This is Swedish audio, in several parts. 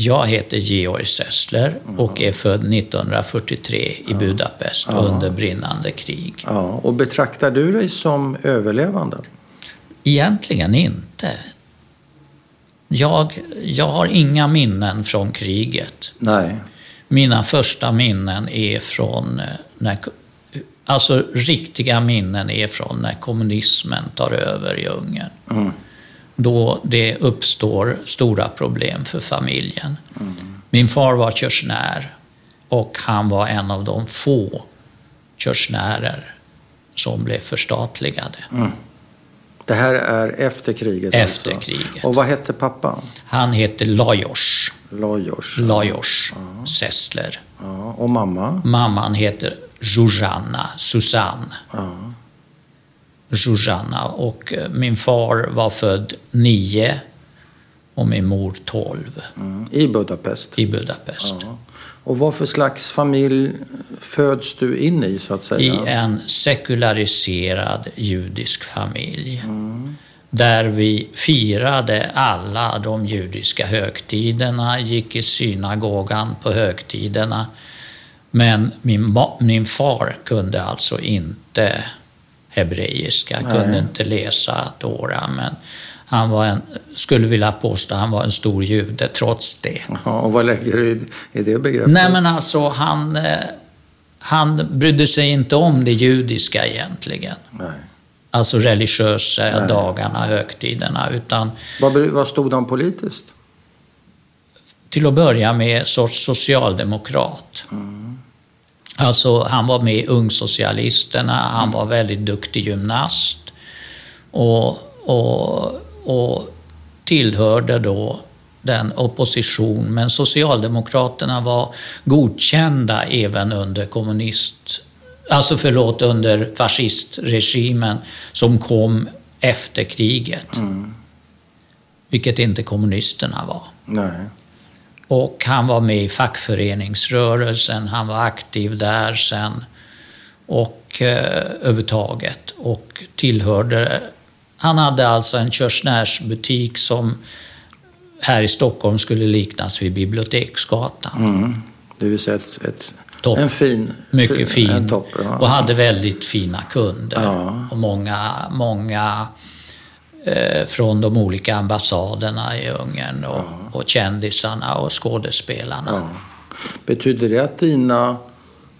Jag heter Georg Sessler och är född 1943 i Budapest under brinnande krig. Ja, och betraktar du dig som överlevande? Egentligen inte. Jag, jag har inga minnen från kriget. Nej. Mina första minnen är från eh, när, alltså riktiga minnen är från när kommunismen tar över i Ungern. Mm. Då det uppstår stora problem för familjen. Min far var körsnär och han var en av de få körsnärer som blev förstatligade. Det här är efter kriget Efter alltså. kriget. Och vad hette pappa? Han heter Lajos, Lajos. Lajos Sessler. Ja, och mamma? Mamman heter Zuzanna, Susanne. Ja. Zuzanna och eh, min far var född nio och min mor tolv Mm. I Budapest? i Budapest. Ja. Och vad för slags familj föds du in i så att säga? I en sekulariserad judisk familj. Där vi firade alla de judiska högtiderna, gick i synagogan på högtiderna. Men min, min far kunde alltså inte hebreiska, kunde inte läsa Tora. Men han var en, skulle vilja påstå han var en stor jude trots det. Ja, och vad lägger du i, det begreppet? Nej men alltså han, eh, han brydde sig inte om det judiska egentligen. Nej. Alltså religiösa dagarna, högtiderna. Utan Vad, vad stod han politiskt? till att börja med sorts socialdemokrat. Alltså han var med i Ungsocialisterna, han var väldigt duktig gymnast. Och, och, och tillhörde då den opposition, men Socialdemokraterna var godkända även under kommunist... Alltså förlåt, under fascistregimen som kom efter kriget. Vilket inte kommunisterna var. Nej. Och han var med i fackföreningsrörelsen, han var aktiv där sen. Och eh, överhuvudtaget. Och tillhörde... Han hade alltså en körsnärsbutik som här i Stockholm skulle liknas vid Biblioteksgatan. Mm. Det vill säga ett, ett, Topp. en fin... Mycket fin. En topp, ja. Och hade väldigt fina kunder. Ja. Och många, många från de olika ambassaderna i Ungern och, och kändisarna och skådespelarna. Ja. Betyder det att dina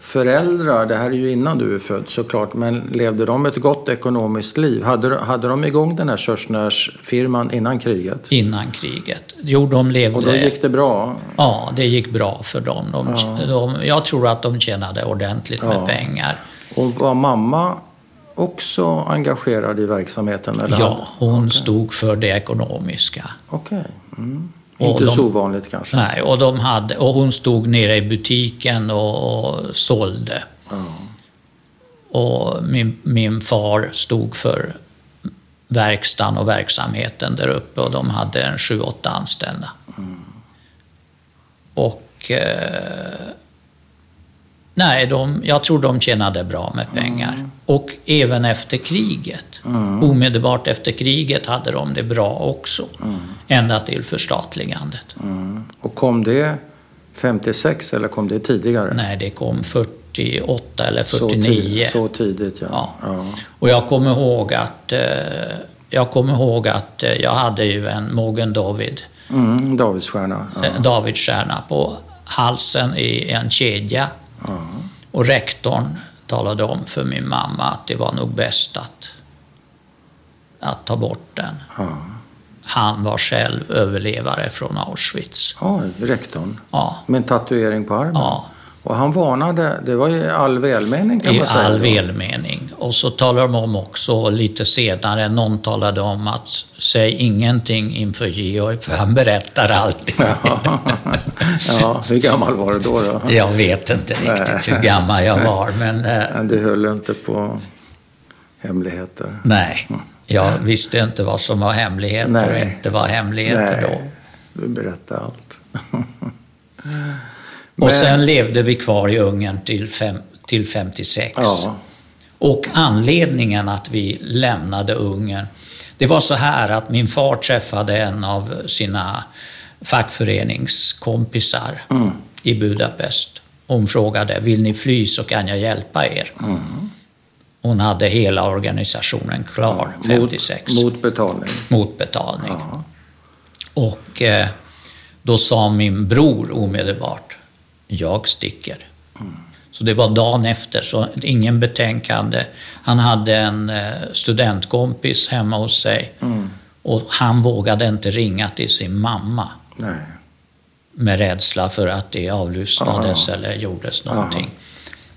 föräldrar, det här är ju innan du är född såklart, men levde de ett gott ekonomiskt liv? Hade, hade de igång den här körsnärsfirman innan kriget? Innan kriget. Jo, de levde... Och då gick det bra? Ja, det gick bra för dem. De, Ja. de, jag tror att de tjänade ordentligt med Ja. pengar. Och var mamma också engagerad i verksamheten? Eller Ja, hon Okej. stod för det ekonomiska. Okej. Mm. Och Inte de- så ovanligt kanske? Nej, och, de hade, och hon stod nere i butiken och, och sålde. Ja. Och min, min far stod för verkstaden och verksamheten där uppe och de hade en sju, åtta anställda. Och eh, nej, de, jag tror de tjänade bra med pengar. Och även efter kriget, omedelbart efter kriget hade de det bra också. Ända till förstatligandet. Mm. Och kom det 56 eller kom det tidigare? Nej, det kom 48 eller Så, 49. tid, så tidigt, ja. Ja. ja. Och jag kommer ihåg att, eh, jag kommer ihåg att eh, jag hade ju en Mogen David, Mm, Davidsstjärna. Ja. eh, Davidsstjärna på halsen i en kedja. Ja. Och rektorn talade om för min mamma att det var nog bäst att, att ta bort den. Ja. Han var själv överlevare från Auschwitz. Oj, rektorn. Ja, Med en tatuering på armen. ja Och han varnade, det var i all välmening kan i man säga. all då. välmening. Och så talar de om också lite senare, någon talade om att säg ingenting inför Georg för han berättar alltid. Ja. ja, hur gammal var du då? då? Jag vet inte riktigt hur gammal jag var, men eh, Men du höll inte på hemligheter? nej. Jag visste inte vad som var hemligheter och inte var hemligheter då. Nej, du berättade allt. Och Men- sen levde vi kvar i Ungern till, fem, till 56. Ja. Och anledningen att vi lämnade Ungern, det var så här att min far träffade en av sina fackföreningskompisar i Budapest. Hon frågade, vill ni fly så kan jag hjälpa er. Hon hade hela organisationen klar, 56. Mot, mot betalning. Mot betalning. Och eh, då sa min bror omedelbart, jag sticker. Så det var dagen efter, så ingen betänkande. Han hade en eh, studentkompis hemma hos sig och han vågade inte ringa till sin mamma Nej. med rädsla för att det avlyssnades eller gjordes någonting.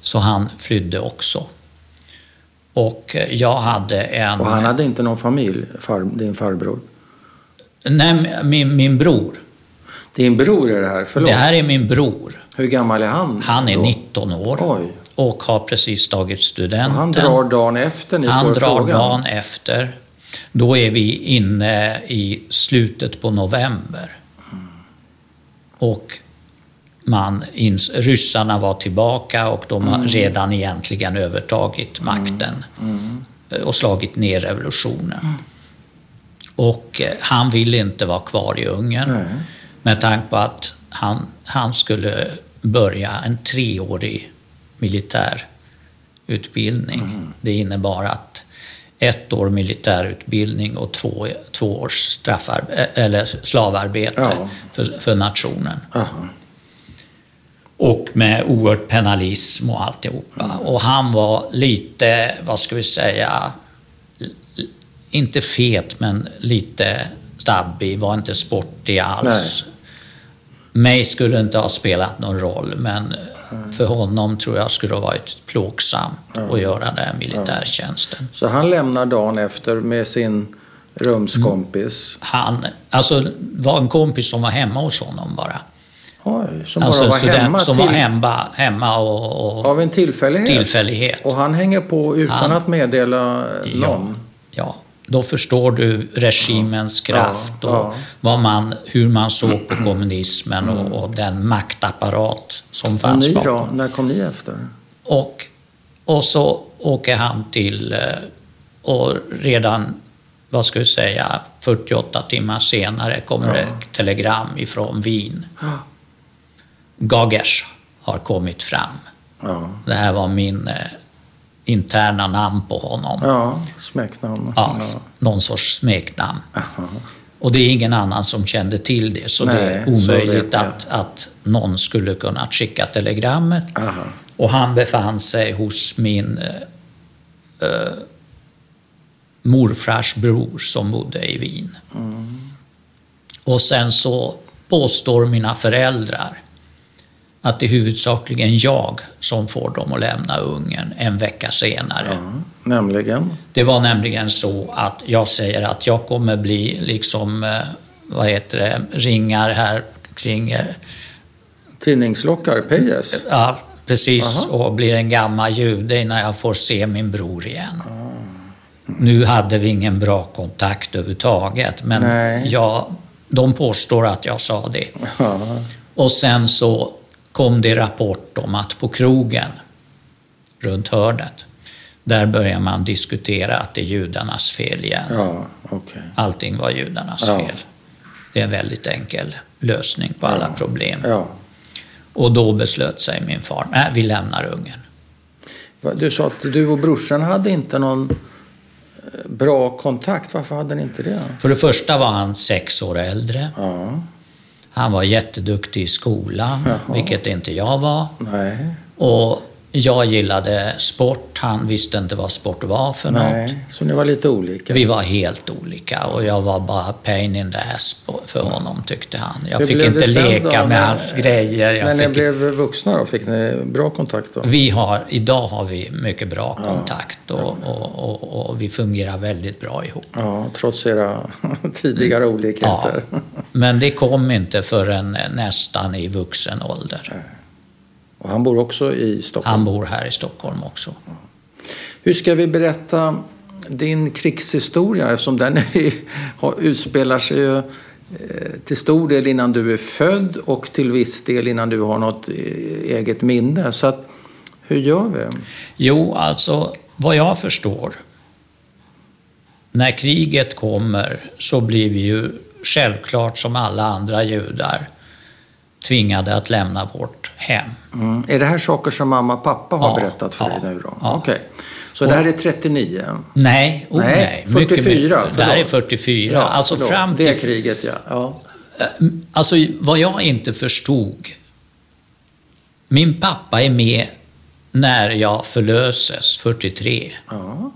Så han flydde också. Och eh, jag hade en... Och han hade inte någon familj, far, din farbror? Nej, min, min bror. Din bror är det här? Förlåt. Det här är min bror. Hur gammal är han? Han är då? 19 år Oj. och har precis tagit studenten. Och han drar dagen efter ni Han får drar frågan? dagen efter. Då är vi inne i slutet på november. Och man ins, ryssarna var tillbaka och de har redan egentligen övertagit makten eh, och slagit ner revolutionen. Och eh, han ville inte vara kvar i Ungern Nej. Med tanke på att han, han skulle börja en treårig militärutbildning. Det innebar att ett år militärutbildning och två, två års straffar, eller slavarbete Ja. för, för nationen. Aha. Och med oerhört penalism och alltihopa. Och han var lite, vad ska vi säga, inte fet men lite stabbig, var inte sportig alls. Mig skulle inte ha spelat någon roll, men för honom tror jag skulle ha varit plågsamt att göra den militärtjänsten. Så han lämnar dagen efter med sin rumskompis. Han, alltså, var en kompis som var hemma hos honom bara. Oj, som Alltså bara en var student hemma, som till, var hemma, hemma och, och av en tillfällighet. tillfällighet. Och han hänger på utan Han- att meddela någon. Ja, då förstår du regimens kraft ja. och vad man, hur man såg på kommunismen och, och den maktapparat som Och fanns ni bakom. då? När kom ni efter? Och, och så åker han till, eh, och redan, vad ska vi säga, 48 timmar senare kommer det ett telegram ifrån Wien. Ja. Gagers har kommit fram. Ja, Det här var min eh, interna namn på honom. ja smeknamn. Ja, någon sorts smeknamn. Och det är ingen annan som kände till det, så det Nej, är så omöjligt att, att någon skulle kunna skicka telegrammet. Aha. Och han befann sig hos min eh, eh, morfars bror som bodde i Wien. Och sen så påstår mina föräldrar att det är huvudsakligen jag som får dem att lämna Ungern en vecka senare. Ja, nämligen? Det var nämligen så att jag säger att jag kommer bli liksom, eh, vad heter det, ringar här kring, eh, Tidningslockare, Pejes? ja precis, Aha. och blir en gammal jude innan jag får se min bror igen. Nu hade vi ingen bra kontakt överhuvudtaget, men jag, de påstår att jag sa det. Ja. Och sen så kom det rapport om att på krogen runt hörnet, där börjar man diskutera att det är judarnas fel igen. Ja, okej. Allting var judarnas Ja. fel. Det är en väldigt enkel lösning på alla problem. Ja. Och då beslöt sig min far, nej vi lämnar Ungern. Du sa att du och brorsan hade inte någon eh, bra kontakt. Varför hade ni inte det? För det första var han sex år äldre. Ja, Han var jätteduktig i skolan, Jaha. vilket inte jag var. nej, Och jag gillade sport, han visste inte vad sport var för något. nej. Så ni var lite olika? Vi var helt olika och jag var bara pain in the ass för honom tyckte han. Jag Hur fick inte det leka då, med hans grejer. Jag När ni fick... blev vuxna då, fick ni bra kontakt då? vi har, idag har vi mycket bra kontakt och, och, och, och vi fungerar väldigt bra ihop. Ja, trots era tidigare Ja, olikheter. men det kom inte förrän nästan i vuxen ålder. Och han bor också i Stockholm. Han bor här i Stockholm också. Hur ska vi berätta din krigshistoria eftersom den är, har, utspelar sig ju eh, till stor del innan du är född och till viss del innan du har något eh, eget minne. Så att, hur gör vi? Jo, alltså vad jag förstår, när kriget kommer så blir vi ju självklart som alla andra judar tvingade att lämna vårt hem. Mm. Är det här saker som mamma och pappa har Ja, berättat för ja, dig nu då? ja. Okej. Så det här är 39? Nej, oh, Nej, nej. Mycket, 44, mycket. Det här är förlåt. 44. alltså förlåt. fram Det till... kriget, ja. ja. Alltså vad jag inte förstod. Min pappa är med när jag förlöses, 43. ja.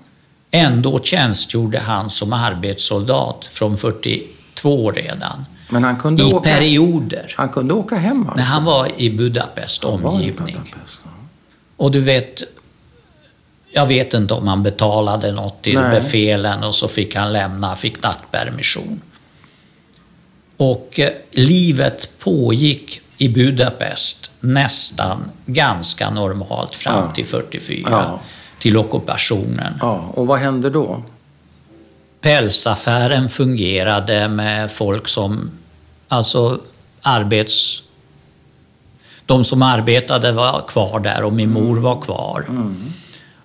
Ändå tjänstgjorde han som arbetssoldat från 42 redan. Men han kunde, I åka, perioder. han kunde åka hem alltså? När han var i Budapest Han var i omgivning. Budapest, ja. Och du vet, jag vet inte om han betalade något till Nej. befälen och så fick han lämna, fick nattpermission. Och eh, livet pågick i Budapest nästan ganska normalt fram Ja. till 44, Ja. till ockupationen. ja. Och vad hände då? Pälsaffären fungerade med folk som, alltså arbets... De som arbetade var kvar där och min mor var kvar.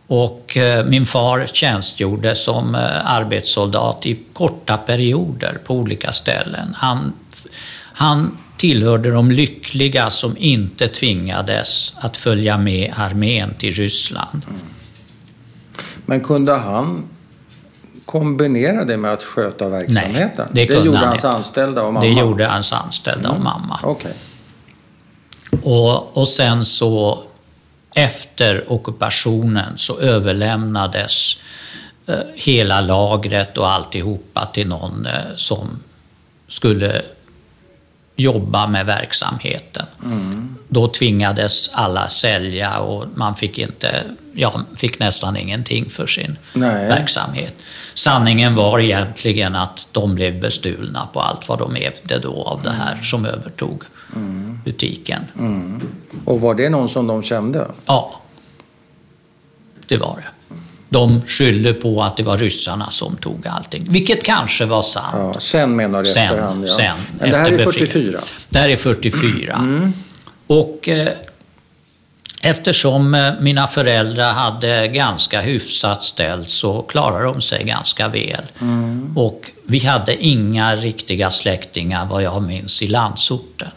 Och eh, min far tjänstgjorde som eh, arbetssoldat i korta perioder på olika ställen. Han, han tillhörde de lyckliga som inte tvingades att följa med armén till Ryssland. Men kunde han kombinera det med att sköta verksamheten? det kunde gjorde han hans inte. anställda och mamma? Det gjorde hans anställda och mamma. Okej. Och, och sen så efter ockupationen så överlämnades eh, hela lagret och alltihopa till någon eh, som skulle jobba med verksamheten. Då tvingades alla sälja och man fick, inte, ja, fick nästan ingenting för sin Nej. verksamhet. Sanningen var egentligen att de blev bestulna på allt vad de ägde då av det här som övertog butiken. Och var det någon som de kände? Ja, det var det. De skyllde på att det var ryssarna som tog allting, vilket kanske var sant. Ja, sen menar du Sen, efterhand, ja. sen. Men det här är befrielsen. 44? Det här är 44. Mm. Och eh, eftersom eh, mina föräldrar hade ganska hyfsat ställt så klarade de sig ganska väl. Mm. Och vi hade inga riktiga släktingar vad jag minns i landsorten.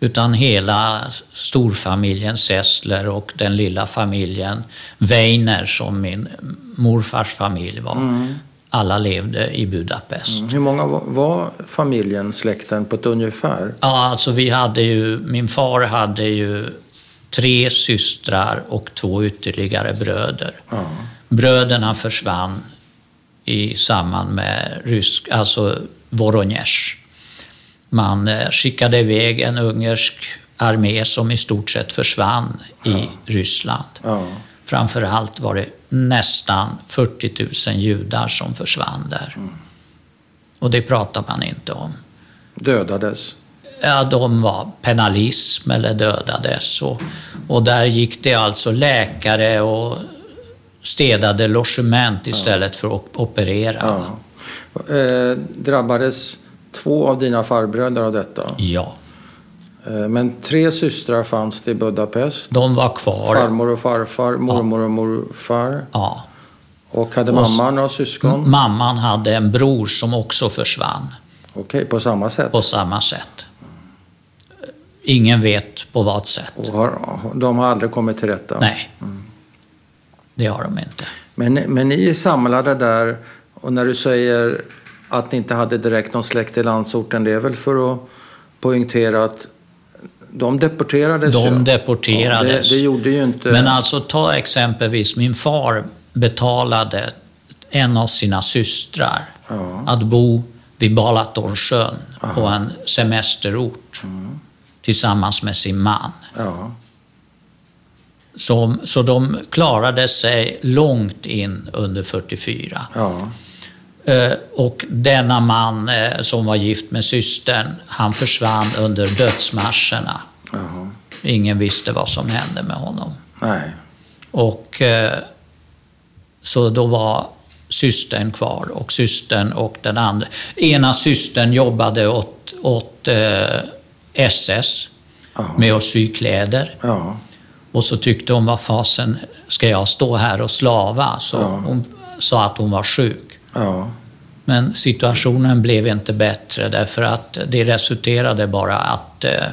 Utan hela storfamiljen Sessler och den lilla familjen Weiner som min morfars familj var. Alla levde i Budapest. Mm. Hur många var, var familjen, släkten, på ett ungefär? Ja, alltså vi hade ju, min far hade ju tre systrar och två ytterligare bröder. Ja. Bröderna försvann i samband med rysk, alltså Voronezh. Man eh, skickade iväg en ungersk armé som i stort sett försvann i Ryssland. Ja. Framförallt var det nästan 40 000 judar som försvann där. Och det pratar man inte om. Dödades? Ja, de var penalism eller dödades. Och, och där gick det alltså läkare och städade logement istället för att operera. Ja. Eh, drabbades två av dina farbröder av detta? Ja, Eh, men tre systrar fanns det i Budapest? de var kvar. Farmor och farfar, mormor och morfar. Ja. Och hade Och s- mamma några syskon? Mamman hade en bror som också försvann Okej, på samma sätt? på samma sätt. Ingen vet på vad sätt. Och har, de har aldrig kommit till rätta? Nej, det har de inte. Men, men ni är samlade där och när du säger att ni inte hade direkt någon släkt i landsorten, det är väl för att poängtera att de deporterades ju? De deporterades. Ja, det, det gjorde ju inte... Men alltså ta exempelvis min far betalade en av sina systrar Ja. att bo vid Balatonsjön på en semesterort tillsammans med sin man. Ja, Så, så de klarade sig långt in under 44. ja, Eh, Och denna man eh, som var gift med systern, han försvann under dödsmarscherna. jaha. Ingen visste vad som hände med honom. Nej. Och eh, så då var systern kvar och systern och den andra. Ena systern jobbade åt, åt SS med att sy kläder. Ja, Och så tyckte hon, vad fasen ska jag stå här och slava? Så Ja. hon sa att hon var sjuk. ja. Men situationen blev inte bättre därför att det resulterade bara att eh,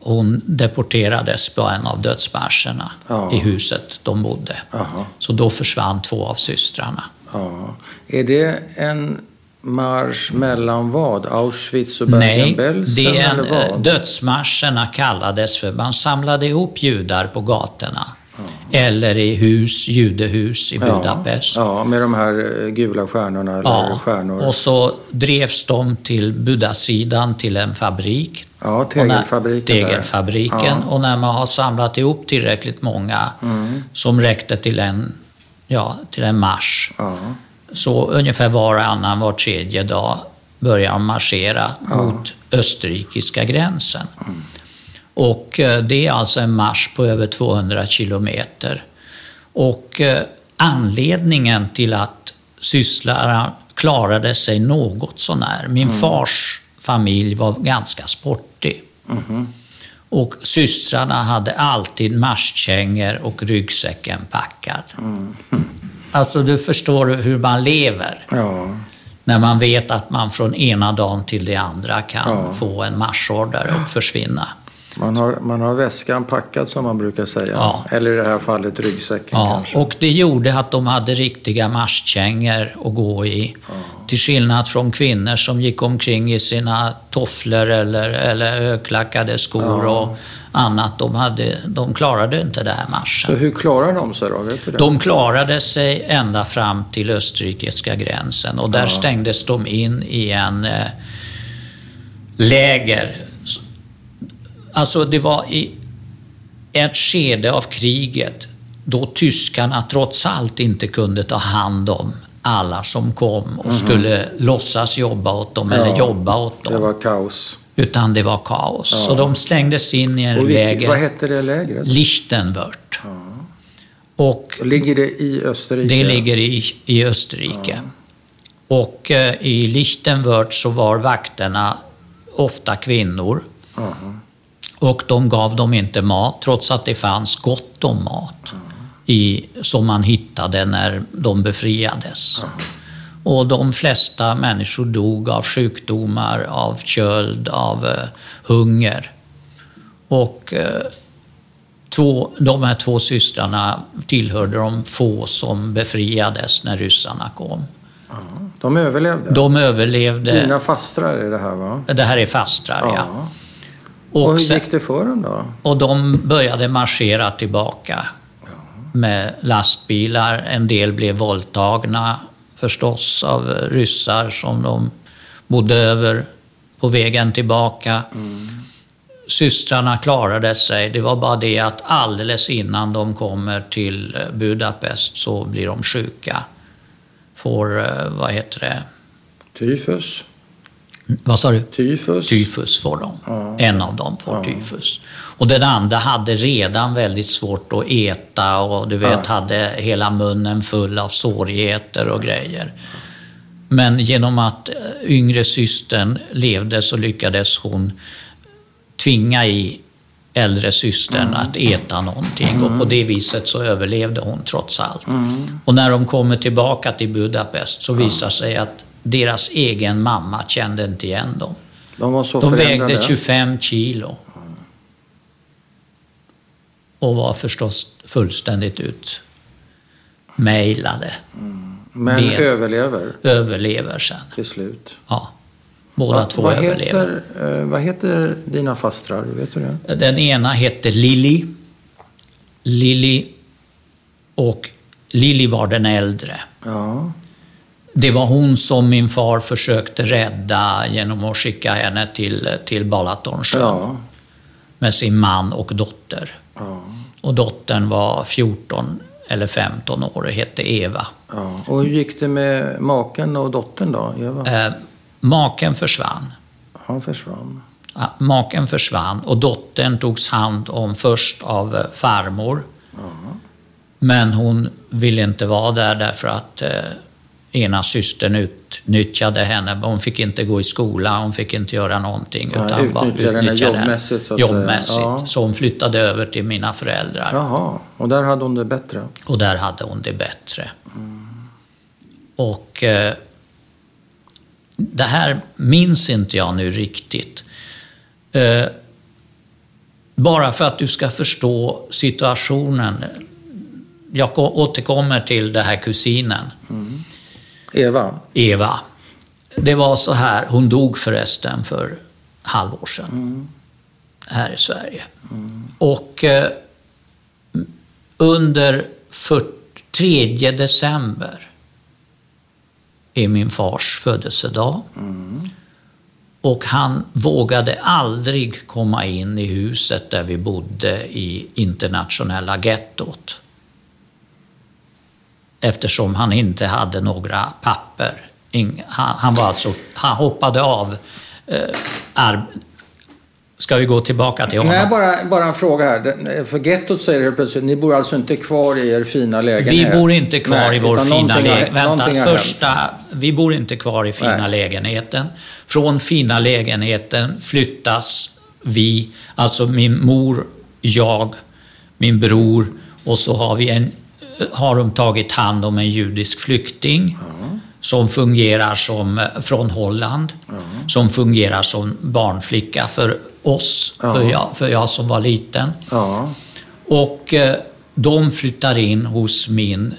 hon deporterades på en av dödsmarscherna Ja. i huset de bodde. Jaha. Så då försvann två av systrarna. Ja. Är det en marsch mellan vad? Auschwitz och Nej, Bergen-Belsen? eller eh, vad? dödsmarscherna kallades för man samlade ihop judar på gatorna. Eller i hus, judehus i Budapest. Ja, ja, med de här eh, gula stjärnorna eller Ja, stjärnor. och så drevs de till Budasidan till en fabrik. Ja, Och när- tegelfabriken tegelfabriken. Ja. Mm. Och när man har samlat ihop tillräckligt många som räckte till en, ja, till en marsch, Ja. Så ungefär varannan, var tredje dag börjar de marschera mot österrikiska gränsen. Och eh, det är alltså en marsch på över 200 kilometer. Och eh, anledningen till att sysslarna klarade sig något sånär. Min fars familj var ganska sportig. Och systrarna hade alltid marschkängor och ryggsäcken packad. Alltså du förstår hur man lever. Ja. När man vet att man från ena dagen till det andra kan Ja. få en marschorder och försvinna. Man, har, man har väskan packad som man brukar säga. Ja. Eller i det här fallet ryggsäcken Ja, kanske. och det gjorde att de hade riktiga marschkängor att gå i. Till skillnad från kvinnor som gick omkring i sina tofflor eller, eller högklackade skor och annat. De, hade, de klarade inte det här marschen. Så hur klarar de sig då? De klarade sig ända fram till österrikiska gränsen och där Ja. stängdes de in i en eh, läger. Alltså det var i ett skede av kriget då tyskarna trots allt inte kunde ta hand om alla som kom och skulle låtsas jobba åt dem eller. Ja, jobba åt Det dem. var kaos. Utan det var kaos. Så de slängdes in i en Och vilket, läger, vad hette det lägret? Lichtenwörth. Och Ligger det i Österrike? det ligger i, i Österrike. Och eh, i Lichtenwörth så var vakterna ofta kvinnor. Jaha. Och de gav dem inte mat, trots att det fanns gott om mat i, som man hittade när de befriades. Och de flesta människor dog av sjukdomar, av köld, av eh, hunger. Och eh, två, de här två systrarna tillhörde de få som befriades när ryssarna kom. De överlevde? De överlevde. Dina fastrar är det här va? Det här är fastrar, ja. Och, Och, hur gick det för dem då? och de började marschera tillbaka med lastbilar. En del blev våldtagna förstås av ryssar som de bodde över på vägen tillbaka. Systrarna klarade sig. Det var bara det att alldeles innan de kommer till Budapest så blir de sjuka. Får, eh, vad heter det? Tyfus? Vad sa du? Tyfus? Tyfus får de. Ja. En av dem får Ja. tyfus. Och den andra hade redan väldigt svårt att äta och du vet, Ja. hade hela munnen full av sårigheter och grejer. Men genom att eh, yngre systern levde så lyckades hon tvinga i äldre systern Mm. att äta någonting och på det viset så överlevde hon trots allt. Mm. Och när de kommer tillbaka till Budapest så visar sig att deras egen mamma kände inte igen dem. De var så De förändrade? vägde 25 kilo. Och var förstås fullständigt utmejlade. Men ben. överlever Överlever sen. till slut? Ja. Båda Va- två vad, överlever. heter, eh, vad heter dina fastrar? Vet du det? Den ena hette Lilly. Lilly och Lilly var den äldre. Ja. Det var hon som min far försökte rädda genom att skicka henne till, till Balatonsjön Ja. med sin man och dotter. ja. Och dottern var 14 eller 15 år och hette Eva. ja. Och hur gick det med maken och dottern då? Eva? Eh, maken försvann. Han försvann. Ja, maken försvann och dottern togs hand om först av eh, farmor. Men hon ville inte vara där därför att eh, ena systern utnyttjade henne. Hon fick inte gå i skola, hon fick inte göra någonting. Ja, utan bara utnyttjade henne utnyttjade jobbmässigt, så jobbmässigt. Ja. Så hon flyttade över till mina föräldrar Jaha, och där hade hon det bättre? och där hade hon det bättre. och eh, det här minns inte jag nu riktigt. Eh, bara för att du ska förstå situationen. Jag återkommer till den här kusinen. Mm. Eva? Eva. Det var så här, hon dog förresten för halvår sedan. Mm. Här i Sverige. Mm. Och eh, under 3 december är min fars födelsedag. Mm. Och han vågade aldrig komma in i huset där vi bodde i internationella gettot. Eftersom han inte hade några papper. Han, var alltså, han hoppade av eh, Ska vi gå tillbaka till honom? Nej, bara, bara en fråga här. För gettot säger helt plötsligt, ni bor alltså inte kvar i er fina lägenhet? Vi bor inte kvar Nej, i vår fina lägenhet. Vänta, första, vi bor inte kvar i fina Nej. lägenheten. Från fina lägenheten flyttas vi, alltså min mor, jag, min bror och så har, vi en, har de tagit hand om en judisk flykting. Mm som fungerar som, från Holland, mm. som fungerar som barnflicka för oss, för, jag, för jag som var liten. Och eh, de flyttar in hos min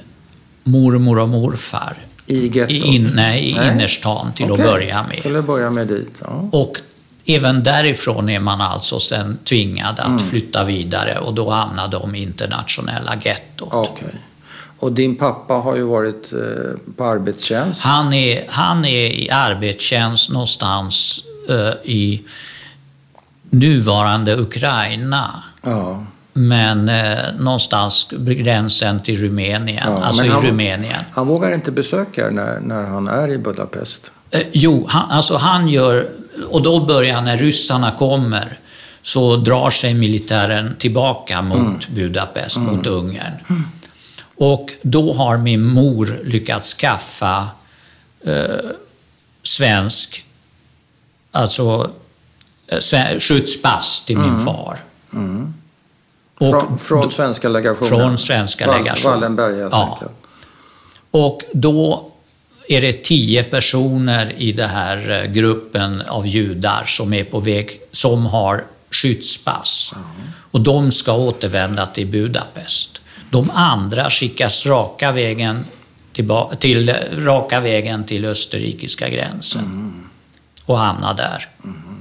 mormor och morfar. I gettot? In, nej, i nej. innerstan till okay. att börja med. Till att börja med dit, ja. Och även därifrån är man alltså sen tvingad att mm. flytta vidare och då hamnar de i internationella gettot. Okay. Och din pappa har ju varit eh, på arbetstjänst. Han är, han är i arbetstjänst någonstans uh, i nuvarande Ukraina. Ja. Men eh, någonstans gränsen till Rumänien, ja, alltså i han, Rumänien. Han vågar inte besöka er när, när han är i Budapest? Eh, jo, han, alltså han gör, och då börjar när ryssarna kommer, så drar sig militären tillbaka mot mm. Budapest, mm. mot Ungern. Mm. Och då har min mor lyckats skaffa eh, svensk, alltså eh, skyddspass till min mm. far. Mm. Och från, från svenska legationen? Från svenska legationen. Wallenberg helt ja. enkelt. Och då är det tio personer i den här eh, gruppen av judar som är på väg, som har skyddspass. Mm. Och de ska återvända till Budapest. De andra skickas raka vägen, till, raka vägen till österrikiska gränsen mm. och hamnar där. Mm.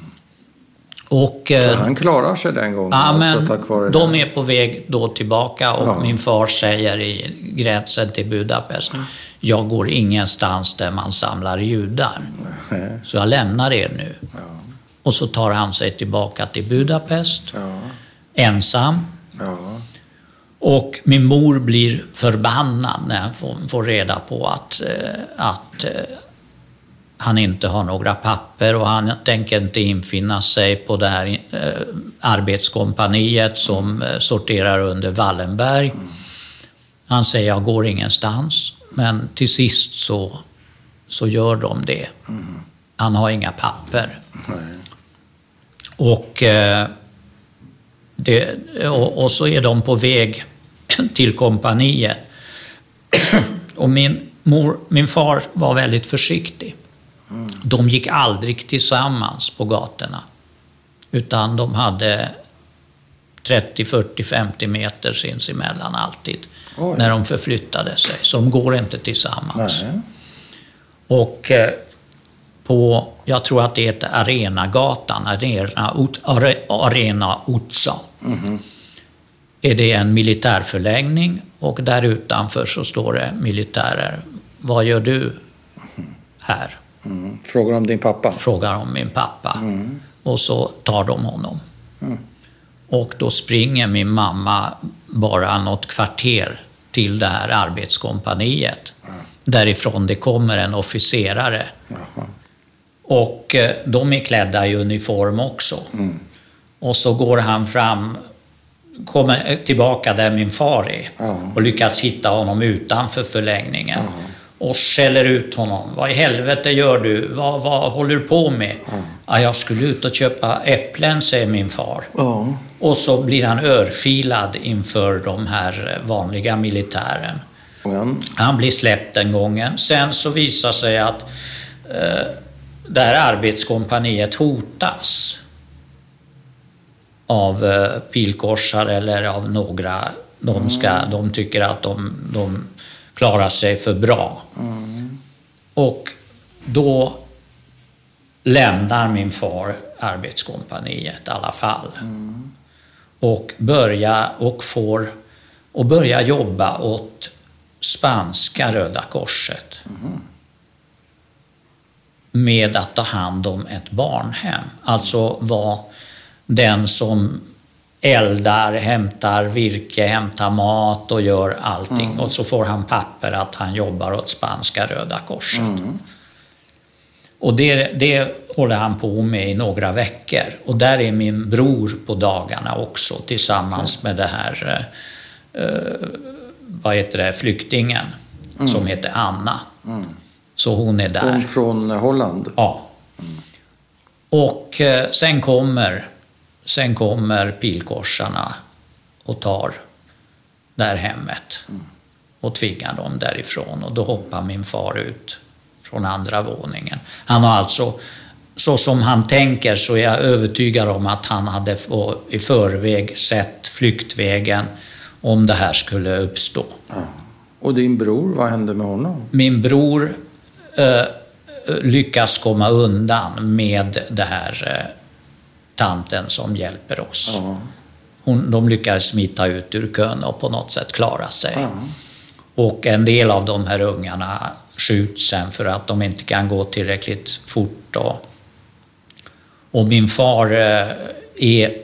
Och, Så eh, han klarar sig den gången? Ja, alltså, men tack vare de det. är på väg då tillbaka och ja. min far säger i gränsen till Budapest, jag går ingenstans där man samlar judar. Så jag lämnar er nu. Ja. Och så tar han sig tillbaka till Budapest, ensam. Och min mor blir förbannad när hon får, får reda på att, eh, att eh, han inte har några papper och han tänker inte infinna sig på det här eh, arbetskompaniet som eh, sorterar under Wallenberg. Han säger jag går ingenstans. Men till sist så, så gör de det. Han har inga papper. Och, eh, det, och, och så är de på väg till kompaniet. Och min, mor, min far var väldigt försiktig. Mm. De gick aldrig tillsammans på gatorna. Utan de hade 30, 40, 50 meter sinsemellan alltid. Oj. När de förflyttade sig. Så de går inte tillsammans. Nej. Och eh, på, jag tror att det heter Arenagatan, Arena, Are, Arena Utsa. Mm. Är det en militärförläggning och där utanför så står det militärer. Vad gör du här? Mm. Frågar om din pappa? Frågar om min pappa. Mm. Och så tar de honom. Mm. Och då springer min mamma bara något kvarter till det här arbetskompaniet. Därifrån det kommer en officerare. Och eh, de är klädda i uniform också. Mm. Och så går han fram, kommer tillbaka där min far är och lyckas hitta honom utanför förläggningen. Och skäller ut honom. Vad i helvete gör du? Vad, vad håller du på med? Ja. jag skulle ut och köpa äpplen, säger min far. Ja. Och så blir han örfilad inför de här vanliga militären. Han blir släppt den gången. Sen så visar sig att eh, det här arbetskompaniet hotas av eh, pilkorsare eller av några. De, ska, mm. de tycker att de, de klarar sig för bra. Mm. Och då lämnar min far arbetskompaniet i alla fall. Mm. Och börjar och får och börjar jobba åt spanska Röda Korset. Mm. Med att ta hand om ett barnhem. Alltså vara den som eldar, hämtar virke, hämtar mat och gör allting. Mm. Och så får han papper att han jobbar åt spanska Röda Korset. Mm. Och det, det håller han på med i några veckor. Och där är min bror på dagarna också tillsammans med det här, eh, vad heter det, flyktingen mm. som heter Anna. Mm. Så hon är där. Hon från Holland? Ja. Mm. Och eh, sen kommer, sen kommer pilkorsarna och tar det här hemmet mm. och tvingar dem därifrån. Och då hoppar min far ut från andra våningen. Han har alltså, så som han tänker så är jag övertygad om att han hade i förväg sett flyktvägen om det här skulle uppstå. Och din bror, vad hände med honom? Min bror eh, lyckas komma undan med det här eh, tanten som hjälper oss. Ja. Hon, de lyckades smita ut ur kön och på något sätt klara sig. Ja. Och en del av de här ungarna skjuts sen för att de inte kan gå tillräckligt fort. Och, och min far eh, är,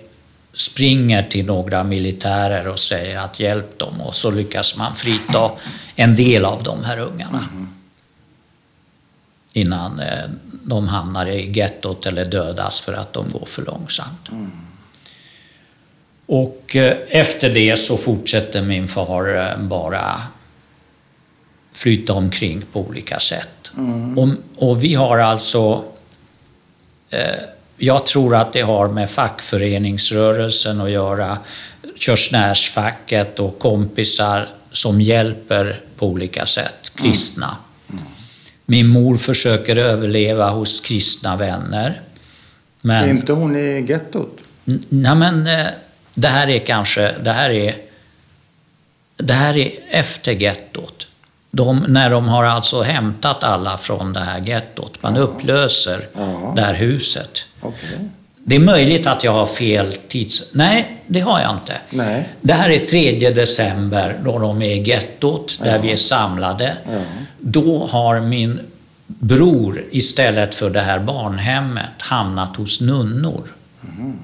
springer till några militärer och säger att hjälp dem och så lyckas man frita en del av de här ungarna. Mm. Innan eh, de hamnar i gettot eller dödas för att de går för långsamt. Mm. Och eh, efter det så fortsätter min far bara flytta omkring på olika sätt. Mm. Och, och, vi har alltså... Eh, jag tror att det har med fackföreningsrörelsen att göra. Körsnärsfacket och kompisar som hjälper på olika sätt kristna. Mm. Min mor försöker överleva hos kristna vänner. Men, är inte hon i gettot? Nej, men eh, det här är kanske... Det här är, det här är efter gettot. De, när de har alltså hämtat alla från det här gettot. Man ja. upplöser ja. det här huset. Okay. Det är möjligt att jag har fel tids... Nej, det har jag inte. Nej. Det här är 3 december då de är i gettot, där ja. vi är samlade. Då har min bror istället för det här barnhemmet hamnat hos nunnor. Mm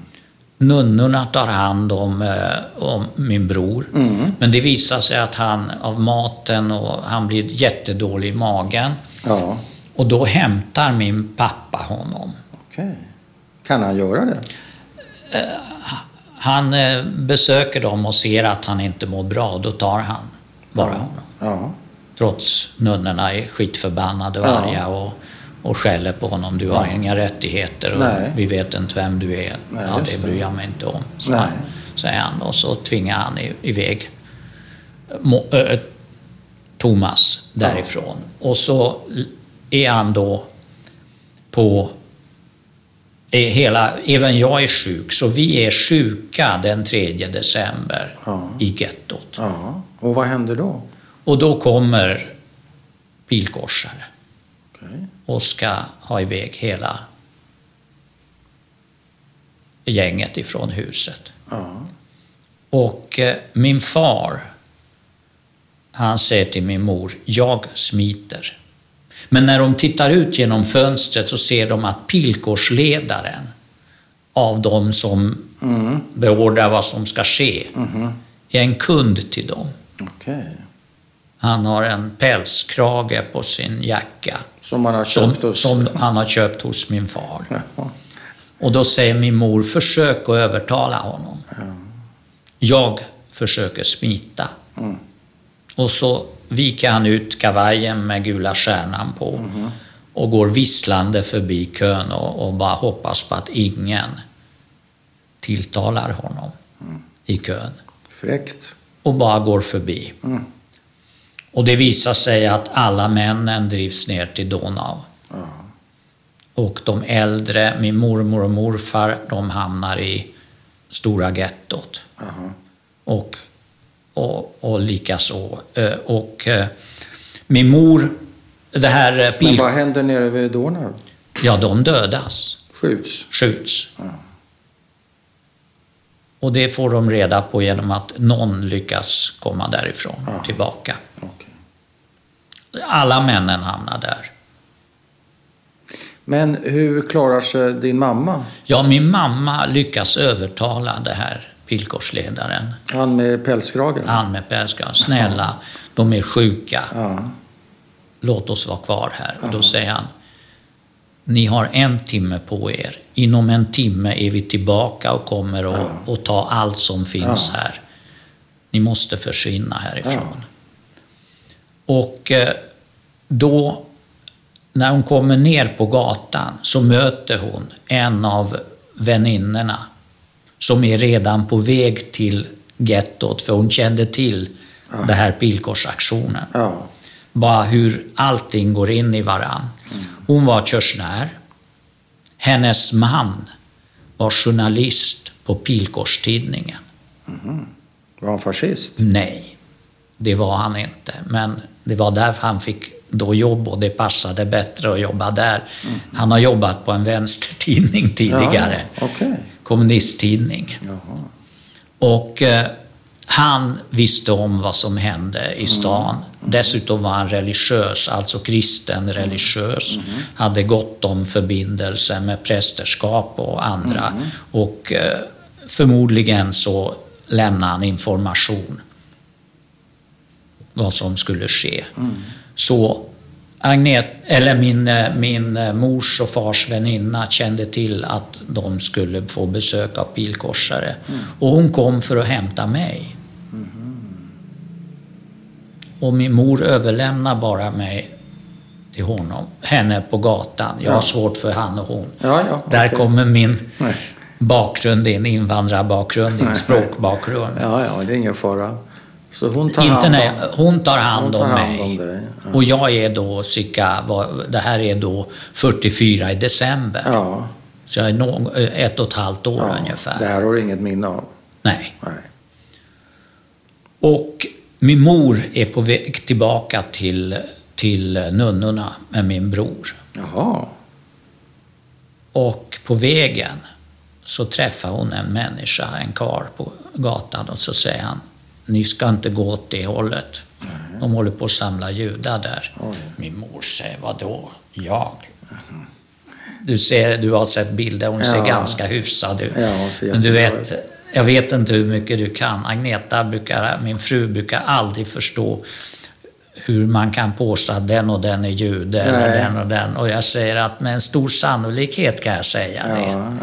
nunnorna tar hand om, eh, om min bror. Mm. Men det visar sig att han av maten och han blir jättedålig i magen. Ja. Och då hämtar min pappa honom. Okej. Kan han göra det? Eh, han eh, besöker dem och ser att han inte mår bra. Då tar han bara ja. honom. Ja. Trots nunnorna är skitförbannade och arga. Och, och skäller på honom. Du har ja. inga rättigheter och Nej. vi vet inte vem du är. Nej, ja, det bryr jag mig inte om, så han, säger han. Och så tvingar han iväg Mo, äh, Thomas därifrån. Ja. Och så är han då på hela, även jag är sjuk, så vi är sjuka den 3 december ja. i gettot. Ja. Och vad händer då? Och då kommer pilkorsare. Okay och ska ha iväg hela gänget ifrån huset. Ja. Och eh, min far, han säger till min mor, jag smiter. Men när de tittar ut genom fönstret så ser de att pilkorsledaren av de som mm. beordrar vad som ska ske mm. är en kund till dem. Okay. Han har en pälskrage på sin jacka som han har köpt som, hos... Som han har köpt hos min far. Och då säger min mor, försök att övertala honom. Ja. Jag försöker smita. Mm. Och så viker han ut kavajen med gula stjärnan på mm. och går visslande förbi kön och, och, bara hoppas på att ingen tilltalar honom mm. i kön. Fräckt. Och bara går förbi. Mm. Och det visar sig att alla männen drivs ner till Donau. Och de äldre, min mormor och morfar, de hamnar i stora gettot. Och, och, och likaså. Eh, Och eh, min mor, det här eh, Men pil... vad händer nere vid Donau? Ja, de dödas, Skjuts? skjuts. Ja. Och det får de reda på genom att någon lyckas komma därifrån Ja. tillbaka. Okej. Alla männen hamnar där. Men hur klarar sig din mamma? Ja, min mamma lyckas övertala det här villkorsledaren, Han med pälskragen? han med pälskragen. Snälla, de är sjuka. Ja. Låt oss vara kvar här. Och då säger han, ni har en timme på er. Inom en timme är vi tillbaka och kommer att att ta allt som finns Ja. här. Ni måste försvinna härifrån. Och eh, då, när hon kommer ner på gatan, så möter hon en av väninnorna som är redan på väg till gettot, för hon kände till den här pilkorsaktionen. Ja. Bara hur allting går in i varann. Hon var körsnär. Hennes man var journalist på Pilkorstidningen. Var han fascist? Nej, det var han inte. Men det var därför han fick då jobb och det passade bättre att jobba där. Han har jobbat på en vänstertidning tidigare. Ja, Okej. Kommunisttidning. Jaha. Och eh, han visste om vad som hände i stan. Dessutom var han religiös, alltså kristen religiös. Hade gott om förbindelser med prästerskap och andra. Och eh, förmodligen så lämnade han information vad som skulle ske. Så Agnet, eller min, eh, min eh, mors och fars väninna kände till att de skulle få besök av pilkorsare. Och hon kom för att hämta mig. Och min mor överlämnar bara mig till honom, henne på gatan. Jag har svårt för han och hon. Ja, ja, Där okej. kommer min Nej. bakgrund in, invandrarbakgrund, din språkbakgrund. Ja, ja, det är ingen fara. Så hon tar Inte när, om... hon tar hand Hon tar om hand mig. om ja. Och jag är då cirka, det här är då 44 i december. Ja, Så jag är nå- ett och ett halvt år ja. ungefär. Det här har du inget minne av? Nej. Nej. Och min mor är på väg tillbaka till, till nunnorna med min bror. Jaha. Och på vägen så träffar hon en människa, en karl på gatan och så säger han, ni ska inte gå åt det hållet. De håller på att samla judar där. Oj. Min mor säger, vadå? Jag? Du, ser, du har sett bilder, hon ser Ja. ganska hyfsad ut. Ja, Men du vet, jag vet inte hur mycket du kan. Agneta brukar, min fru brukar aldrig förstå hur man kan påstå att den och den är jude eller den och den. Och jag säger att med en stor sannolikhet kan jag säga det.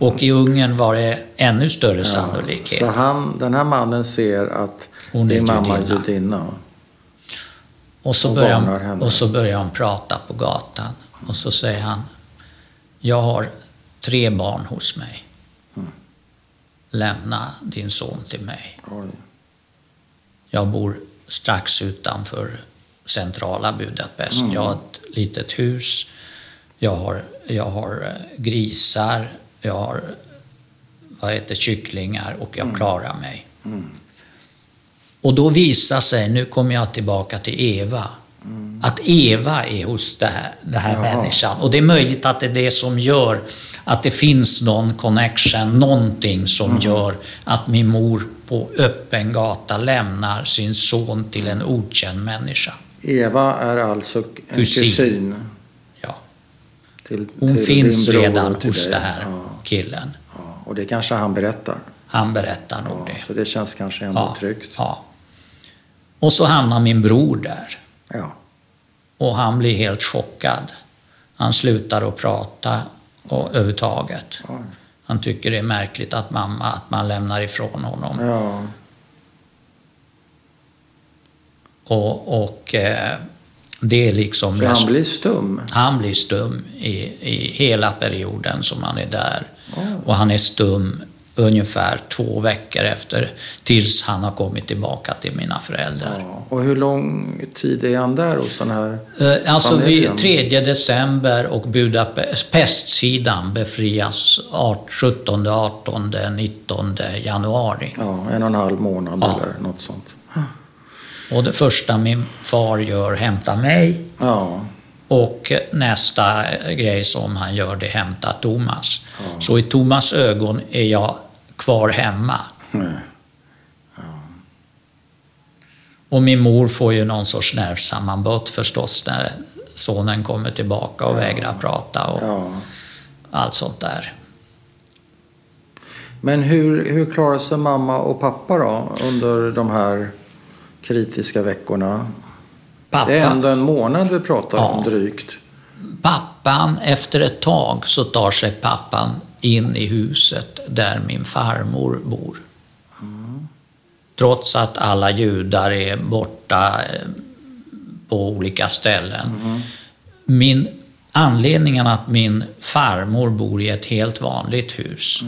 Och i Ungern var det ännu större sannolikhet. Så han, den här mannen ser att Hon är din mamma är judinna. Och så, och börjar han, och så börjar han prata på gatan. Och så säger han, jag har tre barn hos mig. Mm. Lämna din son till mig. Jag bor strax utanför centrala Budapest. Jag har ett litet hus. Jag har, jag har eh, grisar. Jag har vad heter, kycklingar och jag klarar mig. Och då visar sig, nu kommer jag tillbaka till Eva, att Eva är hos det här, det här Jaha. människan. Och det är möjligt att det är det som gör att det finns någon connection, någonting som gör att min mor på öppen gata lämnar sin son till en okänd människa. Eva är alltså en Kusin. kusin. Till, Hon till finns redan till hos den här Ja, killen. ja. Och det kanske han berättar. Han berättar nog Ja, det. så det känns kanske ändå tryggt. ja. Och så hamnar min bror där. Ja. Och han blir helt chockad. Han slutar att prata och, överhuvudtaget. Oj. Han tycker det är märkligt att mamma, att man lämnar ifrån honom. Ja. Och, och eh, det är liksom... Så han blir stum? han blir stum i, i hela perioden som han är där. Oh. Och han är stum ungefär två veckor efter tills han har kommit tillbaka till mina föräldrar. Ja. Och hur lång tid är han där hos den här Eh, Alltså familjen? vid 3 december och Budapestsidan befrias art- 17, 18, 19 januari. Ja, en och en halv månad Ja. eller något sånt. Och det första min far gör hämtar mig Ja, och nästa grej som han gör det är hämta Thomas. Så i Thomas ögon är jag kvar hemma. nej. Och min mor får ju någon sorts nervsammanbrott förstås när sonen kommer tillbaka och vägrar prata och Ja. allt sånt där. Men hur, hur klarar sig mamma och pappa då under de här kritiska veckorna? Pappa, Det är ändå en månad vi pratar om Ja. drygt. pappan, efter ett tag så tar sig pappan in i huset där min farmor bor. Trots att alla judar är borta eh, på olika ställen. Min, anledningen att min farmor bor i ett helt vanligt hus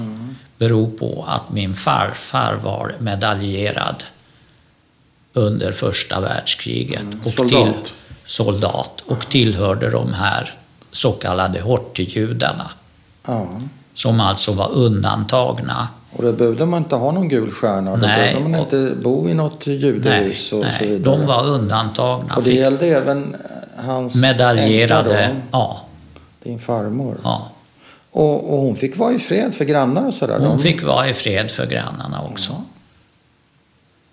beror på att min farfar var medaljerad under första världskriget. och soldat. soldat och tillhörde de här så kallade horthyjudarna Ja. som alltså var undantagna. Och då behövde man inte ha någon gul stjärna. Då Nej, behövde man och- inte bo i något judehus och så nej, vidare. de var undantagna. Och det gällde även eh, hans medaljerade. då, Ja, din farmor. ja. Och, och hon fick vara i fred för grannar och sådär? Hon De- fick vara i fred för grannarna också.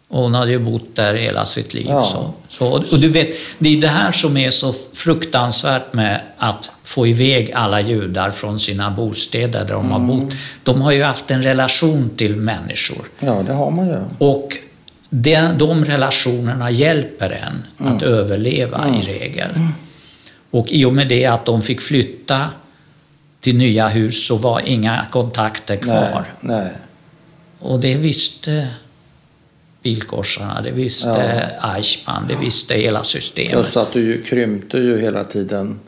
Och hon hade ju bott där hela sitt liv. Ja. Så, så, och du vet, det är det här som är så fruktansvärt med att få iväg alla judar från sina bostäder där de har Mm. bott. De har ju haft en relation till människor. Ja, det har man ju. Och den, de relationerna hjälper en Mm. att överleva i regel. Och i och med det att de fick flytta till nya hus så var inga kontakter kvar. Nej, nej. Och det visste bilkorsarna, det visste Eichmann, det visste hela systemet. Plus att du ju krympte ju hela tiden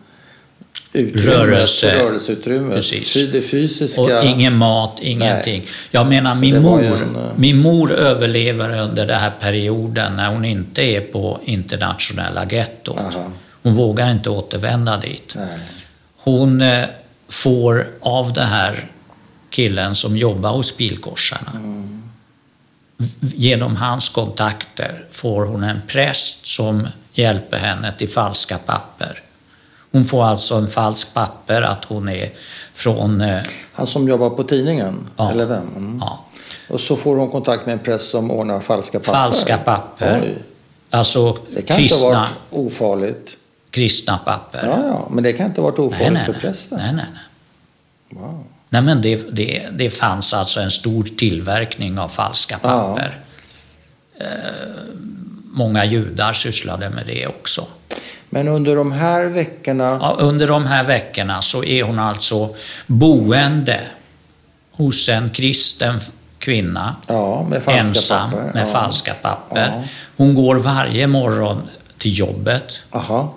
utrymmet, Rörelse. rörelseutrymmet. Precis. Det fysiska. Och ingen mat, ingenting. Jag menar Så min mor, en, eh, min mor överlever under den här perioden när hon inte är på internationella gettot. Aha. Hon vågar inte återvända dit. Nej. Hon eh, får av det här killen som jobbar hos bilkorsarna. V- Genom hans kontakter får hon en präst som hjälper henne till falska papper. Hon får alltså en falsk papper att hon är från... eh, Han som jobbar på tidningen? Ja. Eller vem? Mm. Ja, Och så får hon kontakt med en präst som ordnar falska papper? falska papper. Oj. Alltså Det kan inte ha kristna, varit ofarligt. kristna papper. Ja, ja, men det kan inte ha varit ofarligt nej, nej, för nej. prästen? nej, nej, nej. Wow. Nej, men det, det, det fanns alltså en stor tillverkning av falska Ja. papper. Eh, många judar sysslade med det också. Men under de här veckorna, Ja, under de här veckorna så är hon alltså boende hos en kristen kvinna, ja, med falska ensam papper? med ja. falska papper. Ja. Hon går varje morgon till jobbet. Aha.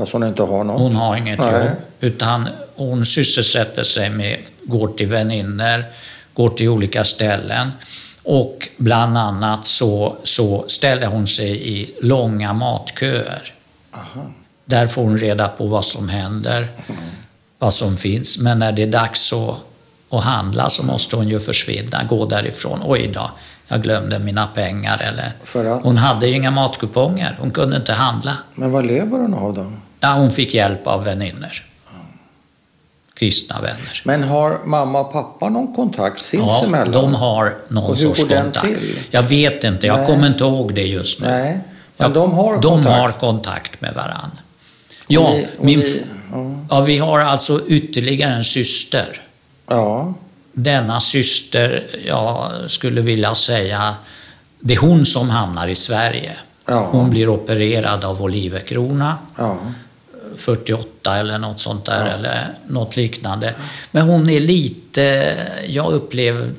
Fast hon inte har något? Hon har inget Nej. jobb, utan hon sysselsätter sig med, går till vänner, går till olika ställen. Och bland annat så, så ställer hon sig i långa matköer. Aha. Där får hon reda på vad som händer, vad som finns. Men när det är dags att, att handla så måste hon ju försvinna, gå därifrån. Oj då, jag glömde mina pengar. Eller? Hon hade ju inga matkuponger, hon kunde inte handla. Men vad lever hon av då? Ja, hon fick hjälp av väninnor. Kristna vänner. Men har mamma och pappa någon kontakt Ja, sinsemellan? de har någon Och hur sorts går den kontakt. till? Jag vet inte, jag Nej. kommer inte ihåg det just nu. Nej, men Ja, de har de kontakt? har kontakt med varann. Ja, ni- och min, ni- ja. ja, vi har alltså ytterligare en syster. Ja, Denna syster, jag skulle vilja säga, det är hon som hamnar i Sverige. Ja. Hon blir opererad av Oliverkrona. ja. 48 eller något sånt där eller något liknande. Men hon är lite, jag upplever,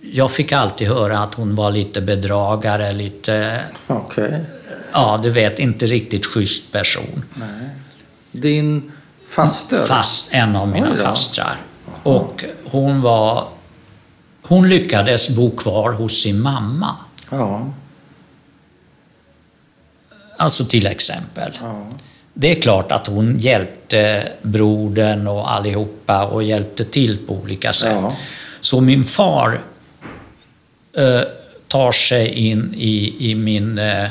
jag fick alltid höra att hon var lite bedragare, lite, okej. ja du vet, inte riktigt schysst person. Hon lyckades bo kvar hos sin mamma. Ja. Alltså till exempel. ja. Det är klart att hon hjälpte brodern och allihopa och hjälpte till på olika sätt. Ja. Så min far eh, tar sig in i, i min, eh,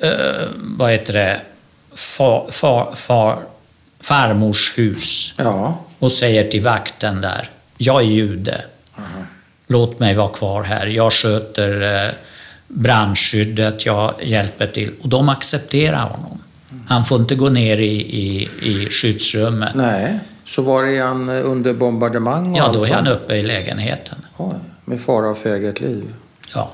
eh, vad heter det, far, far, far, farmors hus ja. och säger till vakten där, jag är jude. Låt mig vara kvar här. Jag sköter eh, brandskyddet, jag hjälper till. Och de accepterar honom. Han får inte gå ner i, i, i skyddsrummet. Nej. Så var är han under bombardemang Ja, då är han uppe i lägenheten. Oj, med fara för eget liv. Ja.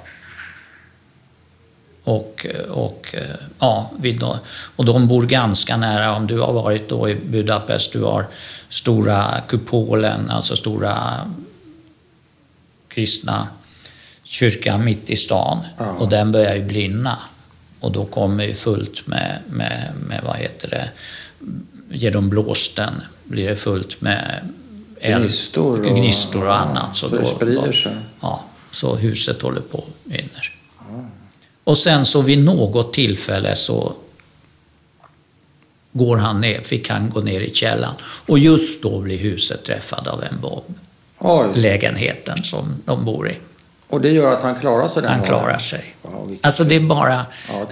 Och, och, ja, vi då, och de bor ganska nära, om du har varit då i Budapest, du har stora kupolen, alltså stora kristna kyrkan mitt i stan. Ja. Och den börjar ju brinna. Och då kommer ju fullt med, med, med vad heter det, genom blåsten blir det fullt med eld- Gnistor och- gnistor och annat. Så Så det då- sprider sig. Ja, så huset håller på att brinner. Och sen så vid något tillfälle så går han ner, fick han gå ner i källaren. Och just då blir huset träffad av en bomb. Oj, Lägenheten som de bor i. och det gör att han klarar sig Han klarar sig. Ja, vilket- Alltså det är bara... ja.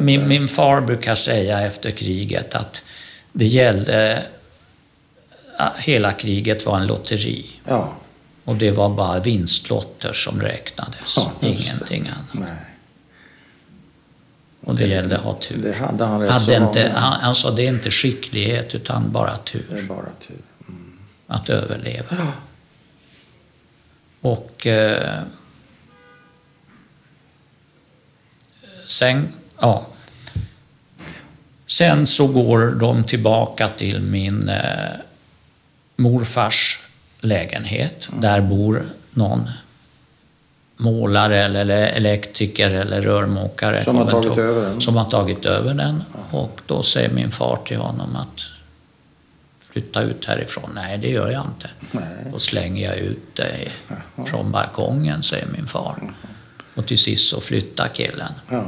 Min, min far brukar säga efter kriget att det gällde... Hela kriget var en lotteri. Ja, Och det var bara vinstlotter som räknades. Ja, det. Ingenting annat. nej. Och det gällde att ha tur. Det hade han rätt Hade så inte, han, han sa det är inte skicklighet utan bara Det är tur bara tur. att överleva. Och eh, sen, ja. Sen så går de tillbaka till min eh, morfars lägenhet. Där bor någon målare eller elektriker eller rörmokare. Som har tagit ihåg, över den. Som har tagit över den. Och då säger min far till honom att flytta ut härifrån. Nej, det gör jag inte. Nej. Då slänger jag ut dig från balkongen, säger min far. Och till sist så flyttar killen. Ja,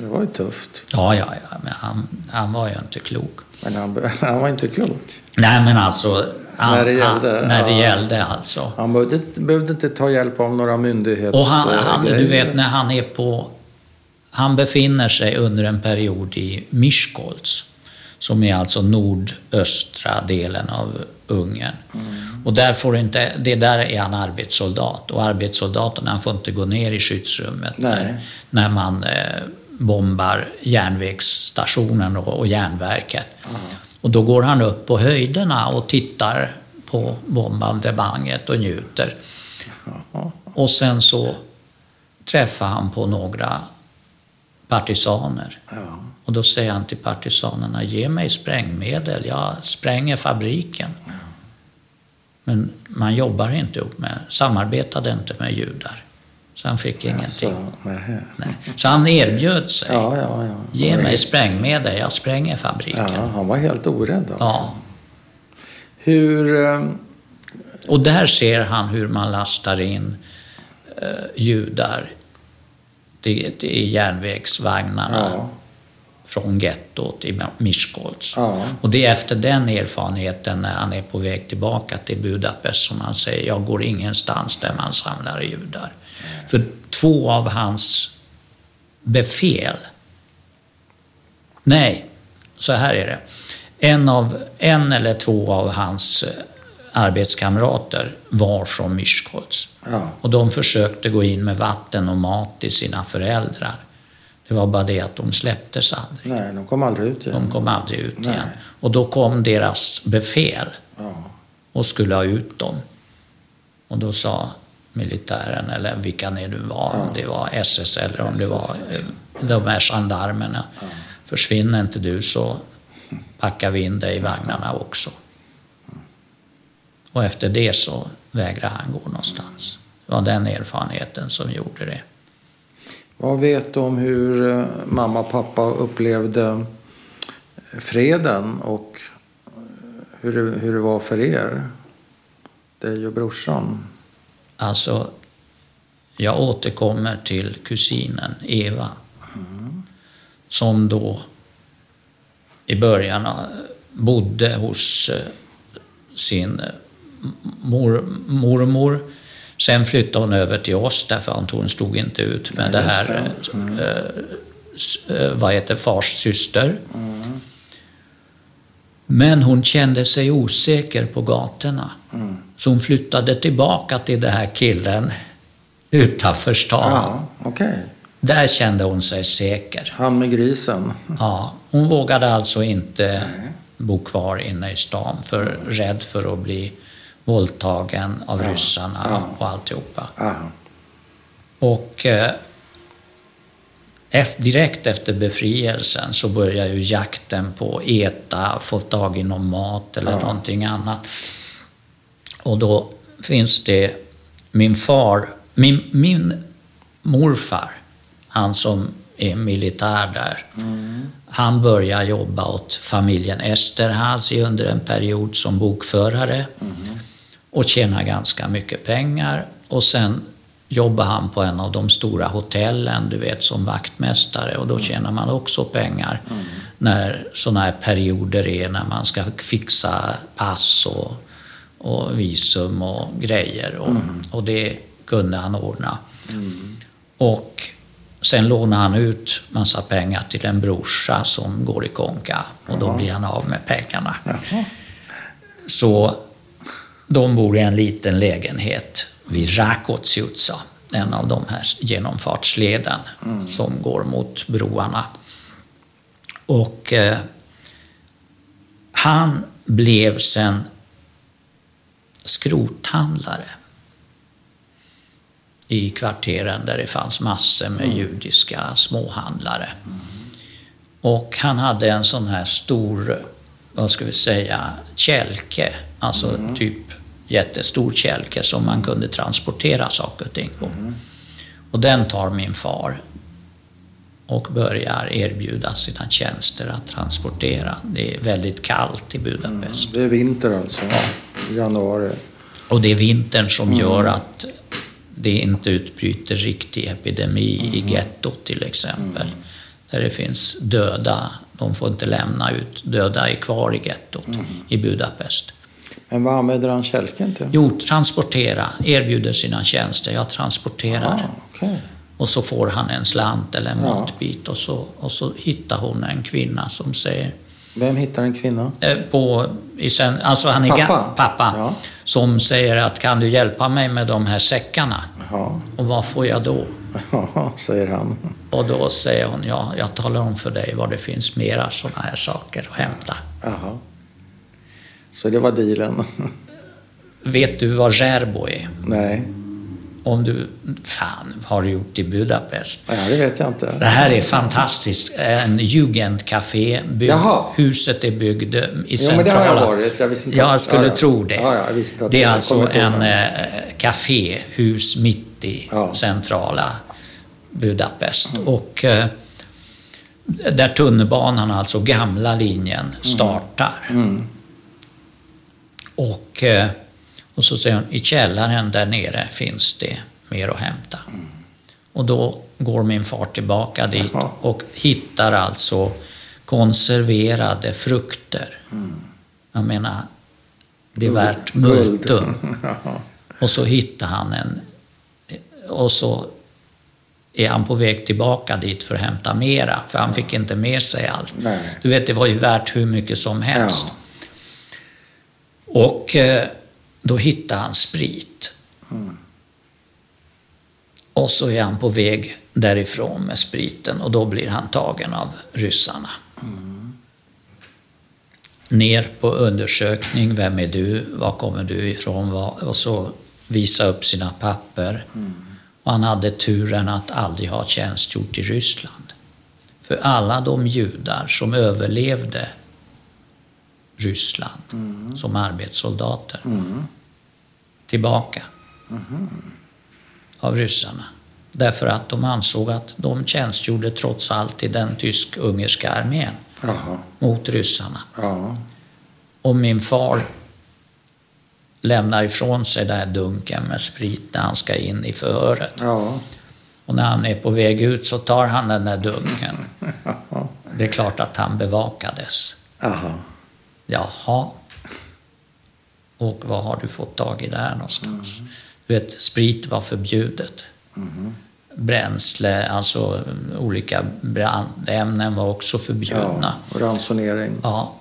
det var ju tufft. Ja, ja, ja, men han, han var ju inte klok. Men han, han var inte klok. Nej, men alltså... Han, När det gällde, Han, när det gällde alltså. Han behövde, inte- behövde inte ta hjälp av några myndighets... Och han, han, du vet när han är på... Han befinner sig under en period i Miskolc, som är alltså nordöstra delen av Ungern. Mm. Och där får inte, det där är han arbetssoldat. Och arbetssoldaterna får inte gå ner i skyddsrummet när, när man eh, bombar järnvägsstationen och, och järnverket. Och då går han upp på höjderna och tittar på bombardemanget och njuter. Och sen så träffar han på några partisaner. Ja. Och då säger han till partisanerna, ge mig sprängmedel, jag spränger fabriken. Men man jobbar inte ihop med, samarbetade inte med judar. Så han fick ingenting. Så, nej. Nej. Så han erbjöd sig. Ja, ja, ja. Ge mig sprängmedel, jag spränger fabriken. Ja, han var helt orädd alltså. Ja. Hur... eh, Och där ser han hur man lastar in eh, judar till järnvägsvagnarna Ja. Från gettot i Miskolc. Ja. Och det är efter den erfarenheten när han är på väg tillbaka till Budapest som han säger, jag går ingenstans där man samlar judar. För två av hans befäl, nej, så här är det. En, av, en eller två av hans eh, arbetskamrater var från Miskolc. Ja. Och de försökte gå in med vatten och mat till sina föräldrar. Det var bara det att de släpptes aldrig. Nej, de kom aldrig ut igen. De kom aldrig ut Nej. igen. Och då kom deras befäl Ja. och skulle ha ut dem. Och då sa militären, eller vilka det nu var, om det var SS eller om det var de här gendarmerna. Försvinner inte du så packar vi in dig i vagnarna också. Och efter det så vägrade han gå någonstans. Det var den erfarenheten som gjorde det. Vad vet du om hur eh, mamma och pappa upplevde freden och eh, hur det, hur det var för er? dig och brorsan? Alltså, jag återkommer till kusinen Eva. Som då i början eh, bodde hos sin mor, mormor. Sen flyttade hon över till oss därför att hon stod inte ut med Nej, det här, det. Mm. eh, eh, vad heter fars syster. Mm. Men hon kände sig osäker på gatorna. Mm. Så hon flyttade tillbaka till den här killen utanför stan. Ja, okej. Där kände hon sig säker. Han med grisen. Ja, hon vågade alltså inte bo kvar inne i stan för rädd för att bli våldtagen av ryssarna ja. och alltihopa. Aha. Och eh, direkt efter befrielsen så börjar ju jakten på att äta, få tag i någon mat eller någonting annat. Och då finns det min far, min, min morfar, han som är militär där. Han börjar jobba åt familjen Esterhazy under en period som bokförare och tjänar ganska mycket pengar. Och sen jobbar han på en av de stora hotellen, du vet, som vaktmästare och då tjänar man också pengar när sådana här perioder är när man ska fixa pass och, och visum och grejer. Och, och det kunde han ordna. Och sen lånar han ut massa pengar till en brorsa som går i konka och då blir han av med pengarna. Så de bor i en liten lägenhet vid Rakotsiutsa, en av de här genomfartsleden som går mot broarna. Och eh, han blev sen skrothandlare i kvarteren där det fanns massor med judiska småhandlare. Och han hade en sån här stor, vad ska vi säga, kälke. Alltså typ jättestor kälke som man kunde transportera saker och ting på. Och den tar min far och börjar erbjuda sina tjänster att transportera. Det är väldigt kallt i Budapest. Det är vinter alltså. Januari. Och det är vintern som gör att det inte utbryter riktig epidemi i gettot till exempel. Där det finns döda, de får inte lämna ut, döda är kvar i gettot i Budapest. Men vad använder han kälken till? Jo, transportera, erbjuder sina tjänster, jag transporterar. Ah, okej. Och så får han en slant eller en Ja. matbit och så, och så hittar hon en kvinna som säger Vem hittar en kvinna? eh, på, i sen, alltså han är Pappa? pappa Ja. som säger att kan du hjälpa mig med de här säckarna? Ja, Och vad får jag då? ja säger han. Och då säger hon, ja, jag talar om för dig var det finns mera sådana här saker att hämta. Jaha. Så det var dealen? Vet du vad Zerbo är? Nej, Om du, fan, har du gjort i Budapest? ja, det vet jag inte. Det här är fantastiskt. En Jugendcafé. Bygg, huset är byggd i centrala... men det har jag varit. Jag visste inte Jag skulle ja, ja. tro det. Ja, ja, jag visste inte att det är jag alltså en eh, kaféhus mitt i Ja. centrala Budapest. Och eh, där tunnelbanan, alltså gamla linjen, startar. Mm. Och, eh, och så säger hon, i källaren där nere finns det mer att hämta. Och då går min far tillbaka dit Jaha. och hittar alltså konserverade frukter. Jag menar, det är värt multum. Och så hittar han en... Och så är han på väg tillbaka dit för att hämta mera, för han fick inte med sig allt. Nej. Du vet, det var ju värt hur mycket som helst. Ja. Och eh, då hittar han sprit. Och så är han på väg därifrån med spriten och då blir han tagen av ryssarna. Ner på undersökning, vem är du, var kommer du ifrån? Och så visa upp sina papper. Och han hade turen att aldrig ha tjänstgjort i Ryssland. För alla de judar som överlevde Ryssland som arbetssoldater tillbaka av ryssarna. Därför att de ansåg att de tjänstgjorde trots allt i den tysk-ungerska armén Jaha. mot ryssarna. Ja. Och min far lämnar ifrån sig den här dunken med sprit när han ska in i förhöret. Ja. Och när han är på väg ut så tar han den där dunken. Det är klart att han bevakades. Aha. Jaha. Och vad har du fått tag i där någonstans? Du vet, sprit var förbjudet. Bränsle, alltså olika brandämnen var också förbjudna. Ja. Och ransonering. Ja.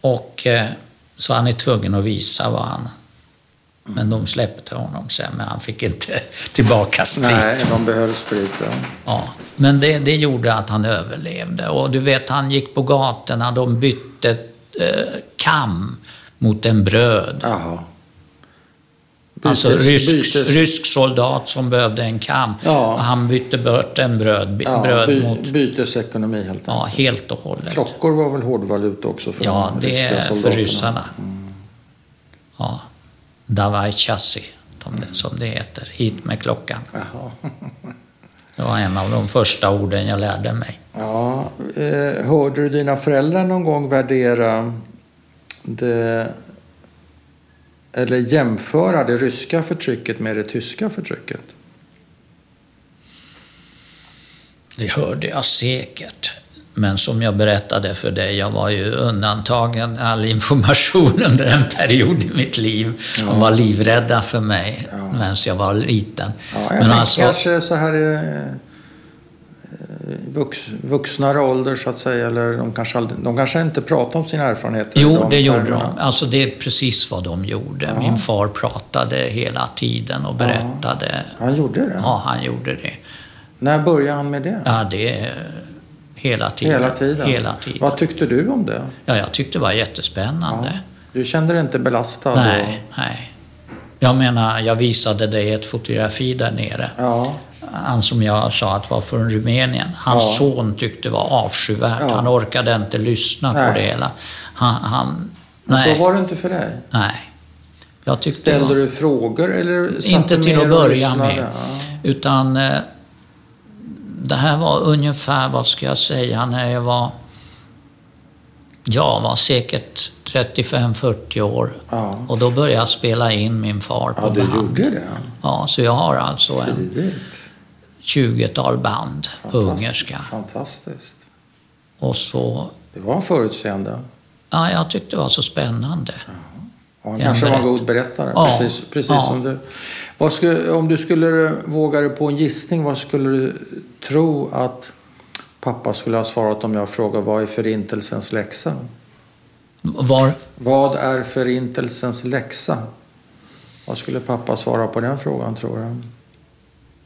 Och eh, så han är tvungen att visa vad han... Men de släppte honom sen, men han fick inte tillbaka sprit. Nej, de behöll spriten. Ja, men det, det gjorde att han överlevde. Och du vet, han gick på gatorna, de bytte eh, kam mot en bröd. Jaha. alltså rysk, bytes- rysk soldat som behövde en kam. Ja. Han bytte bort en bröd, Ja, bröd by, mot... bytesekonomi helt enkelt. Ja, helt och hållet. Klockor var väl hårdvaluta också för Ja, de det är för ryssarna. Ja. Davaj chassi, det, som det heter. Hit med klockan. Jaha. Det var en av de första orden jag lärde mig. Ja, eh, hörde du dina föräldrar någon gång värdera det eller jämföra det ryska förtrycket med det tyska förtrycket? Det hörde jag säkert. Men som jag berättade för dig, jag var ju undantagen all information under en period i mitt liv. De var livrädda för mig medan jag var liten. Ja, jag Men alltså, kanske så här vux, vuxnare ålder så att säga. Eller de kanske, aldrig, de kanske inte pratar om sina erfarenheter. Jo, de det gjorde de. Alltså det är precis vad de gjorde. Ja. Min far pratade hela tiden och berättade. Han gjorde det? Ja, han gjorde det. När började han med det? Ja, det hela tiden. Hela tiden? Hela tiden. Vad tyckte du om det? Ja, jag tyckte det var jättespännande. Du kände dig inte belastad? Nej, nej. Jag menar, jag visade dig ett fotografi där nere. Och, ja, Han som jag sa att var från Rumänien. Hans Ja. son tyckte var avskyvärt. Ja. Han orkade inte lyssna Nej. på det hela. Han, han, nej, så var det inte för dig? nej. Jag tyckte Ställde var, du frågor eller Inte du till att börja med. Ja. Utan eh, det här var ungefär, vad ska jag säga, när jag var... Jag var säkert 35-40 år. Ja. Och då började jag spela in min far på Ja, du band. gjorde det? Ja, så jag har alltså en Tidigt. 20-tal band på ungerska. Fantastiskt. Och så... Det var en förutseende. Ja, jag tyckte det var så spännande. Ja, han kanske var en god berättare. Ja, Precis, precis ja. som du. Vad skulle, om du skulle våga dig på en gissning, vad skulle du tro att pappa skulle ha svarat om jag frågar vad är förintelsens läxa? Var, Vad är förintelsens läxa? Vad skulle pappa svara på den frågan tror du?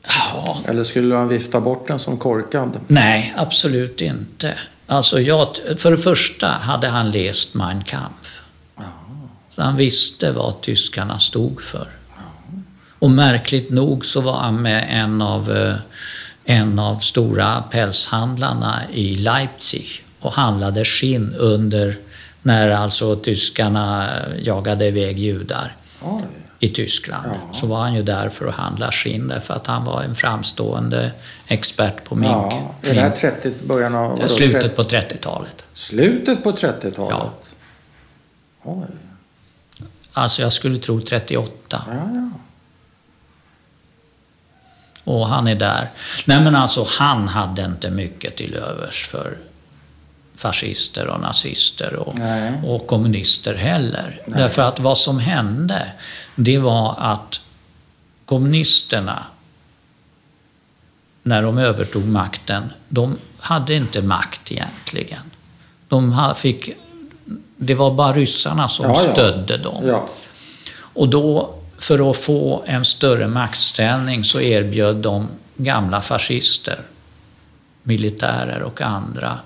Ja, Eller skulle han vifta bort den som korkad? nej, absolut inte. Alltså jag, för det första hade han läst Mein Kampf. Så han visste vad tyskarna stod för. Och märkligt nog så var han med en av, eh, en av stora pälshandlarna i Leipzig och handlade skinn under när alltså tyskarna jagade iväg judar Oj. I Tyskland. Ja. Så var han ju där för att handla skinn därför att han var en framstående expert på mink. Ja, är det här 30, början av... vadå, Slutet 30 på 30-talet. Slutet på 30-talet? Oj. Alltså jag skulle tro 38. Ja, ja. Och han är där. Nej men alltså han hade inte mycket till övers för fascister och nazister och, Nej. och kommunister heller. Därför att vad som hände, det var att kommunisterna, när de övertog makten, de hade inte makt egentligen. De fick, det var bara ryssarna som Ja, ja. stödde dem. ja. Och då, för att få en större maktställning, så erbjöd de gamla fascister, militärer och andra,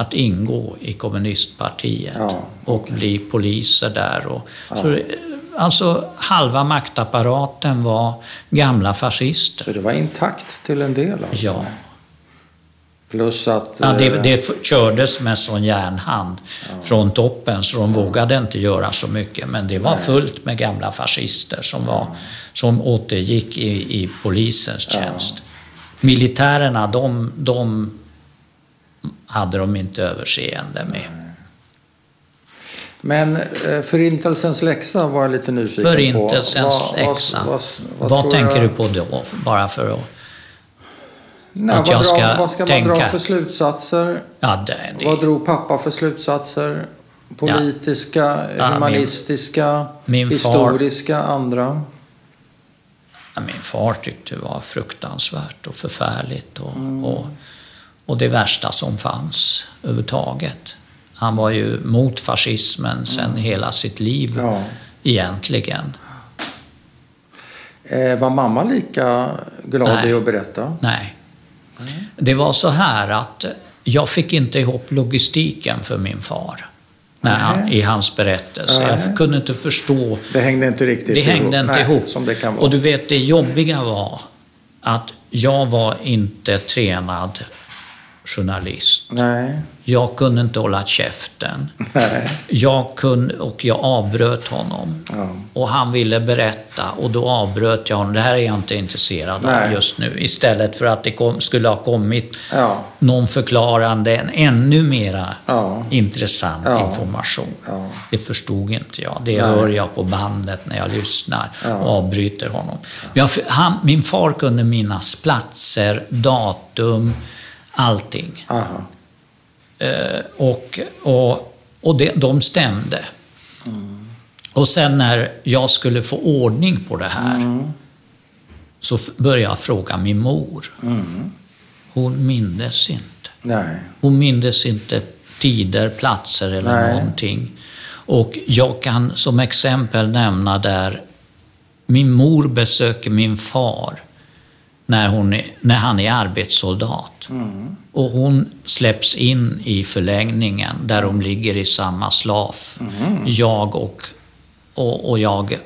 att ingå i kommunistpartiet Ja, och bli poliser där. Och, så, eh, alltså, halva maktapparaten var gamla fascister. Så det var intakt till en del alltså? Ja. Plus att... Ja, det, eh, det kördes med sån järnhand från toppen så de vågade inte göra så mycket. Men det var fullt med gamla fascister som, var, som återgick i, i polisens tjänst. Militärerna, de, de hade de inte överseende med. Men eh, Förintelsens läxa var jag lite nyfiken Förintelsens på. läxa. Vad, vad, Vad tänker jag- du på då? Bara för att... Nej, att vad, jag dra, ska vad ska man tänka? dra för slutsatser? Ja, det, det, Vad drog pappa för slutsatser? Politiska, Ja, min- humanistiska, min far- historiska, andra? Ja, min far tyckte det var fruktansvärt och förfärligt och, Mm. och, och det värsta som fanns överhuvudtaget. Han var ju mot fascismen sen hela sitt liv Mm. Ja. egentligen. Eh, var mamma lika glad Nej. i att berätta? Nej. Det var så här att jag fick inte ihop logistiken för min far när han, Nej. i hans berättelse. Nej. Jag kunde inte förstå Det hängde inte riktigt Det hängde ihop. inte Nej, ihop. Som det kan vara. Och du vet, det jobbiga var att jag var inte tränad journalist. Nej, Jag kunde inte hålla käften. nej. Jag kunde, och jag avbröt honom. Ja. Och han ville berätta och då avbröt jag honom. Det här är jag inte intresserad Nej. av just nu. Istället för att det kom, skulle ha kommit Ja. någon förklarande, en ännu mera Ja. intressant information. Ja. Det förstod inte jag. Det Nej. hör jag på bandet när jag lyssnar Ja. och avbryter honom. Jag, han, min far kunde minnas platser, datum, allting. Eh, och och, och det, de stämde. Och sen när jag skulle få ordning på det här så f- började jag fråga min mor. Hon mindes inte. Nej. Hon mindes inte tider, platser eller Nej. någonting. Och jag kan som exempel nämna där min mor besöker min far när, hon är, när han är arbetssoldat. Och hon släpps in i förlängningen där de ligger i samma slaf. Jag och, och, och jag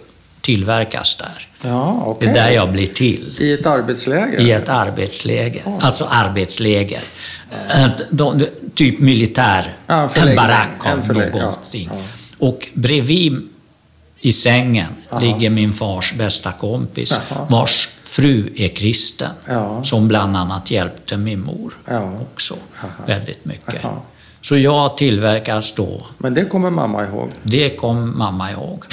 tillverkas där. Ja, Det okej. är där jag blir till. I ett arbetsläger? I ett arbetsläger. Alltså arbetsläger. Eh, De, typ militär. Ja, en barack av förlägg- ja, någonting. ja. Och bredvid i sängen ligger min fars bästa kompis Jaha. vars fru är kristen. Ja. Som bland annat hjälpte min mor Ja. också väldigt mycket. Jaha. Så jag tillverkas då. Men det kommer mamma ihåg. Det kom mamma ihåg.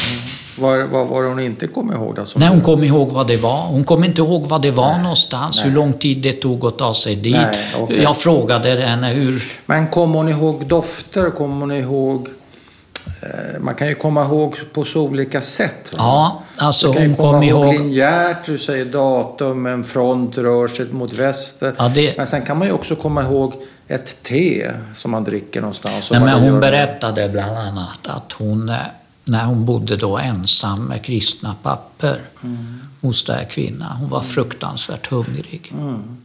Vad vad var det hon inte kom ihåg som Nej, hon kom ihåg vad det var. Hon kom inte ihåg vad det var någonstans, hur lång tid det tog att ta sig dit. Nej, okej. Jag frågade henne hur... Men kom hon ihåg dofter? Kom hon ihåg... Eh, man kan ju komma ihåg på så olika sätt. va? Ja, alltså du kan ju komma kom ihåg ihåg... linjärt, du säger datum, en front rör sig mot väster. Ja, det- Men sen kan man ju också komma ihåg ett te som man dricker någonstans. Nej, men hon berättade bland annat att hon, eh, när hon bodde då ensam med kristna papper Mm. hos den här kvinnan, hon var fruktansvärt hungrig. Mm.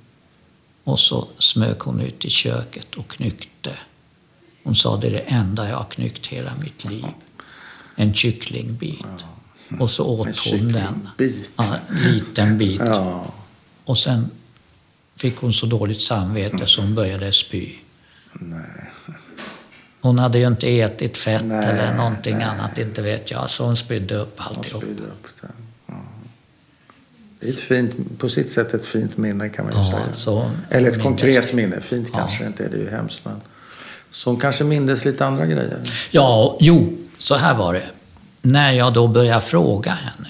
Och så smög hon ut i köket och knyckte. Hon sa det är det enda jag har knyckt hela mitt liv. En kycklingbit. Och så åt En hon den. Ja, en liten bit. Ja. Och sen fick hon så dåligt samvete så hon började spy. Nej. Hon hade ju inte ätit fett Nej, eller någonting nej. annat, inte vet jag. Så hon spydde upp Hon alltihop. spydde upp det. Ja. Det är ett fint, på sitt sätt ett fint minne kan man ju Ja, säga. Eller ett konkret minne. Fint Ja. kanske det inte är, det är ju hemskt. Men... Så hon kanske mindes lite andra grejer. Ja, jo, så här var det. När jag då började fråga henne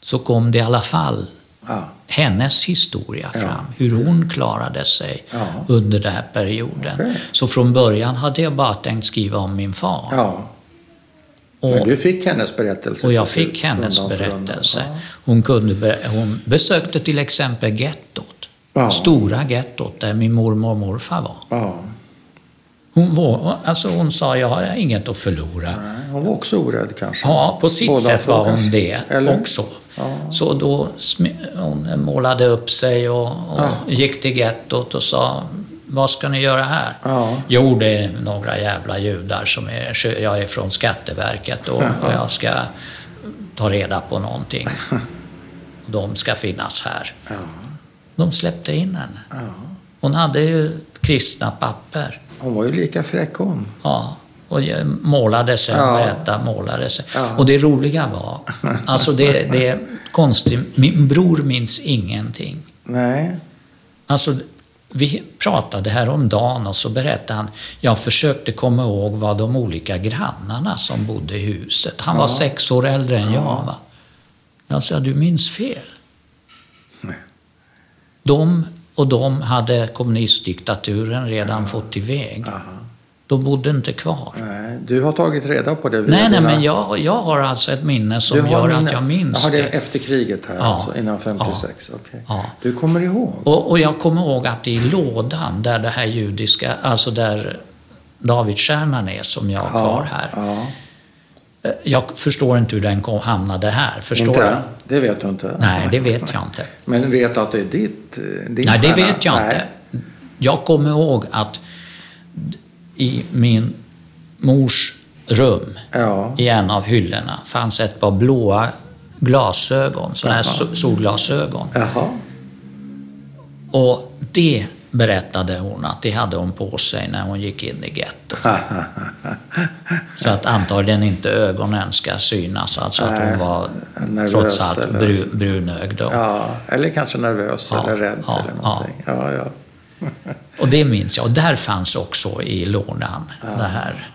så kom det i alla fall Ja. hennes historia Ja. fram. Hur hon klarade sig Ja. under den här perioden. Okej. Så från början hade jag bara tänkt skriva om min far. ja. och, Men du fick hennes berättelse och jag fick hennes undan för undan. berättelse. Ja. Hon, kunde, hon besökte till exempel gettot. Ja. Stora gettot där min mormor och morfar var. Hon, var, alltså hon sa, jag har inget att förlora. Nej, Hon var också orädd kanske. Ja, på sitt Båda sätt var hon kanske. det Eller? också. Ja. Så då hon målade upp sig och, och Ja. gick till gettot och sa, vad ska ni göra här? Ja. Jo, det är några jävla judar som är, jag är från Skatteverket och, och jag ska ta reda på någonting. De ska finnas här. De släppte in henne. Hon hade ju kristna papper. Hon var ju lika fräck hon. Ja, och målade sig, Ja. berättade, målade sig. Ja. Och det roliga var, alltså det, det är konstigt, min bror minns ingenting. Nej. Alltså, vi pratade häromdagen och så berättade han, jag försökte komma ihåg vad de olika grannarna som bodde i huset. Han var sex år äldre än jag. Va? Jag sa, du minns fel. Nej. De och de hade kommunistdiktaturen redan fått iväg. Aha. De bodde inte kvar. Nej, du har tagit reda på det Nej, nej, dina- men jag, jag har alltså ett minne som gör minne- att jag minns Jaha, det. är efter kriget här, Ja. alltså, innan 56. Okej. Ja. Du kommer ihåg? Och, och jag kommer ihåg att i lådan där det här judiska, alltså där Davidstjärnan är som jag har kvar här. Eh, Jag förstår inte hur den kom, hamnade här. Förstår Inte? du? Det vet du inte? Nej, det vet jag inte. Men vet du att det är ditt, din Nej, det stjärna? vet jag Nej. inte. Jag kommer ihåg att i min mors rum, Ja. i en av hyllorna, fanns ett par blåa glasögon, sådana här solglasögon. Jaha. Och det berättade hon att det hade hon på sig när hon gick in i gettot. Så att antagligen inte ögonen ska synas, alltså att hon var nervös trots allt bru, brunögd. Ja, eller kanske nervös Ja, eller rädd ja, eller någonting. Ja. Ja, Och det minns jag. Och där fanns också i lådan det här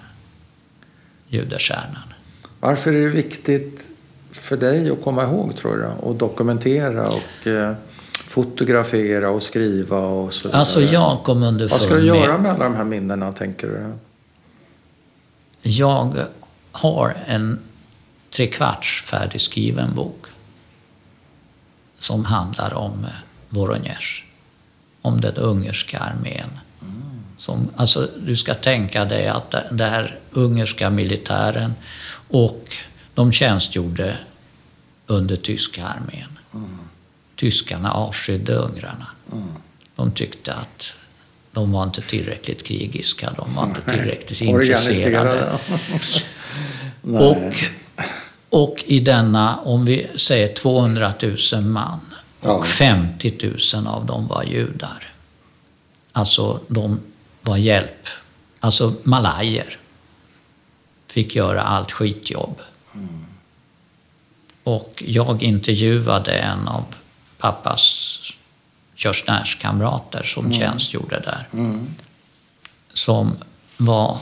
judestjärnan. Varför är det viktigt för dig att komma ihåg, tror du? Och dokumentera och eh, fotografera och skriva och så vidare? Alltså jag kom Vad underfund ska du göra med... med alla de här minnena, tänker du? Jag har en trekvarts färdigskriven bok som handlar om eh, Voronezh, om den ungerska armén. Som, alltså, du ska tänka dig att det här ungerska militären och de tjänstgjorde under tyska armén. Tyskarna avskydde ungrarna. De tyckte att de var inte tillräckligt krigiska, de var inte tillräckligt intresserade. Och, och i denna, om vi säger 200 000 man och Ja. 50 000 av dem var judar. Alltså de var hjälp, alltså malajer. Fick göra allt skitjobb. Och jag intervjuade en av pappas körsnärskamrater som tjänstgjorde där Mm. som var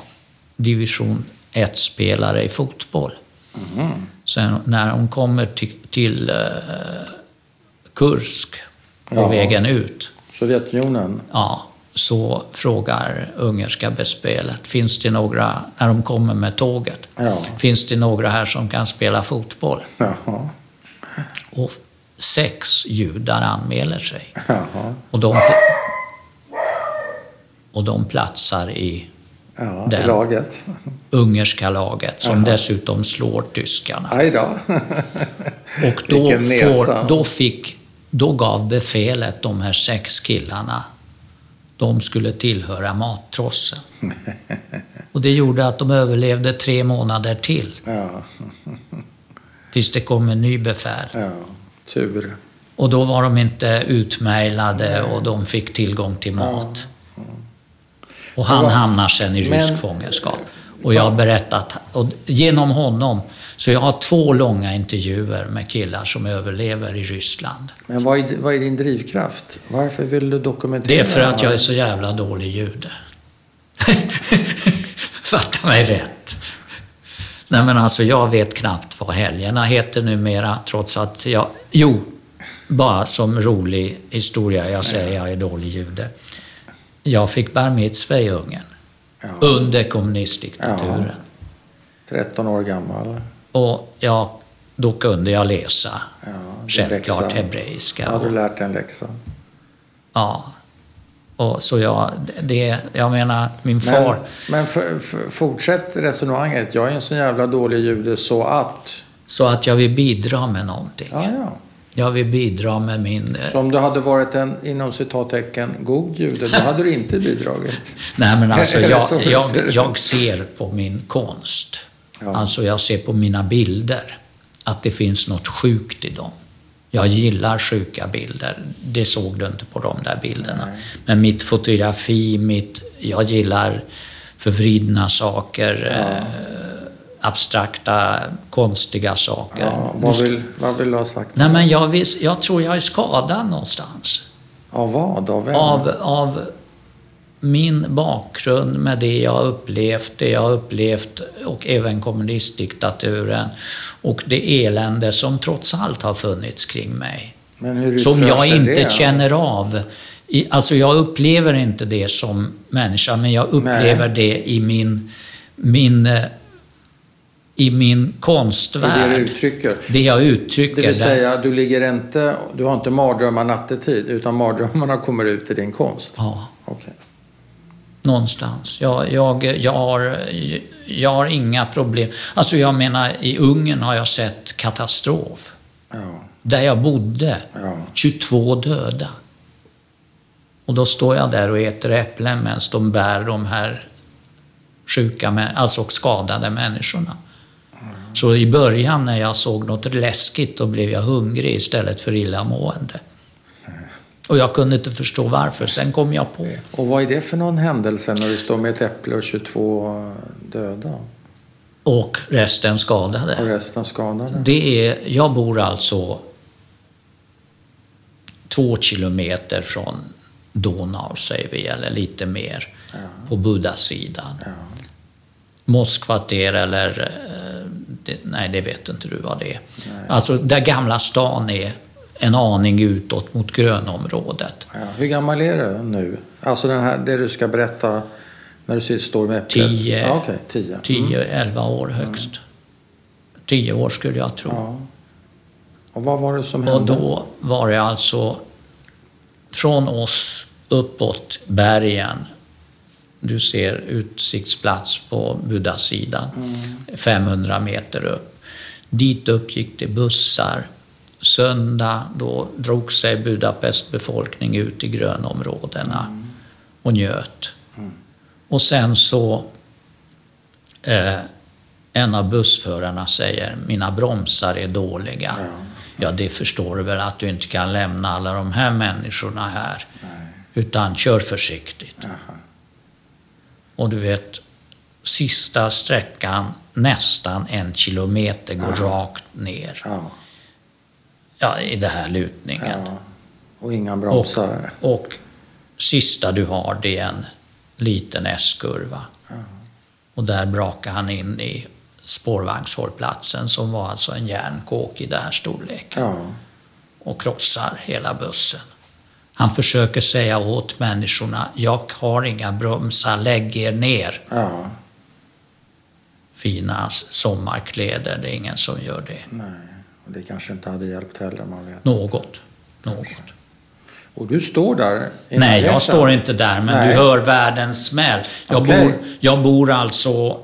division 1-spelare i fotboll. Sen när hon kommer till, till eh, Kursk på Ja. vägen ut, Sovjetunionen? ja, så frågar ungerska bespelet, finns det några, när de kommer med tåget, Ja. finns det några här som kan spela fotboll? Jaha. Och sex judar anmäler sig. Jaha. Och de, och de platsar i Ja, i Den. laget. ungerska laget som dessutom slår tyskarna. Aj då. Och då, får, då, fick, då gav befälet de här sex killarna, de skulle tillhöra mattrossen. Och det gjorde att de överlevde tre månader till, Ja, tills det kom en ny befäl. ja. Tur. Och då var de inte utmärglade och de fick tillgång till mat. Och han vad- hamnar sen i Men- rysk fångenskap. Och jag har berättat, och genom honom, så jag har två långa intervjuer med killar som överlever i Ryssland. Men vad är, vad är din drivkraft? Varför vill du dokumentera? Det är för att jag är så jävla dålig jude. Fatta mig rätt. Nej men alltså jag vet knappt vad helgerna heter numera trots att jag... Jo, bara som rolig historia, jag säger jag är dålig jude. Jag fick bar mitzvah i Ungern Ja. under kommunistdiktaturen. 13 år gammal. Och jag, då kunde jag läsa, Ja, självklart läxa. hebreiska. Har du lärt dig en läxa? Ja. Och så jag, det, jag menar, min far... Men, men för, för, fortsätt resonemanget. Jag är en så jävla dålig jude så att... Så att jag vill bidra med någonting. Ja, ja. Jag vill bidra med min... eh, Så om du hade varit en, inom citattecken, god jude, då hade du inte bidragit. Nej men alltså jag, jag, jag ser på min konst, Ja. alltså jag ser på mina bilder, att det finns något sjukt i dem. Jag gillar sjuka bilder. Det såg du inte på de där bilderna. Men mitt fotografi, mitt, jag gillar förvridna saker, eh, abstrakta, konstiga saker. Ja, vad, vill, vad vill du ha sagt? Nej, men jag, vis, jag tror jag är skadad någonstans. Av vad? Av vem? Av, av min bakgrund med det jag upplevt, det jag upplevt och även kommunistdiktaturen och det elände som trots allt har funnits kring mig. Som jag inte det? känner av. I, alltså jag upplever inte det som människa, men jag upplever det i min, min, eh, i min Det är konstvärld. det du uttrycker. Det jag uttrycker. Det vill säga, du ligger inte, du har inte mardrömmar nattetid, utan mardrömmarna kommer ut i din konst. Ja, Okej. Någonstans. Jag, jag, jag, har, jag har inga problem. Alltså jag menar, i Ungern har jag sett katastrof. Ja, Där jag bodde, ja, 22 döda. Och då står jag där och äter äpplen medan de bär de här sjuka, alltså skadade människorna. Så i början när jag såg något läskigt, då blev jag hungrig istället för illamående. Och jag kunde inte förstå varför. Sen kom jag på. Och vad är det för någon händelse när du står med ett äpple och 22 döda? Och resten Och skadade. resten skadade? Det är, jag bor alltså två kilometer från Donau, säger vi, eller lite mer, Ja, på Buddha-sidan. ja. Mosskvarter eller... eh, nej, det vet inte du vad det är. Nej. Alltså, där Gamla stan är en aning utåt mot grönområdet. Ja. Hur gammal är du nu? Alltså den här, det du ska berätta när du står med äpplet? Tio. Ja, Okej, tio. 10-11 år högst. 10 år skulle jag tro. Ja. Och vad var det som Och hände? då var det alltså från oss uppåt bergen. Du ser utsiktsplats på Buddha-sidan, 500 meter upp. Dit upp gick det bussar. Söndag då drog sig Budapest befolkning ut i grönområdena och njöt. Och sen så eh, en av bussförarna säger mina bromsar är dåliga. Ja. Ja, det förstår du väl att du inte kan lämna alla de här människorna här. Nej. Utan kör försiktigt. Jaha. Och du vet, sista sträckan, nästan en kilometer, går rakt ner. Ja. Ja, i den här lutningen. ja. Och inga bromsar? Och sista du har, det är en liten S-kurva. Ja. Och där brakar han in i spårvagnshållplatsen som var alltså en järnkåk i den här storleken. Ja. och krossar hela bussen. Han försöker säga åt människorna, jag har inga bromsar, lägg er ner. ja. Fina sommarkläder, det är ingen som gör det. Nej. Det kanske inte hade hjälpt heller, man vet. Något. Något. Och du står där Nej, jag står inte där, men Nej. du hör världens smäll. Jag, Okej. bor, jag bor alltså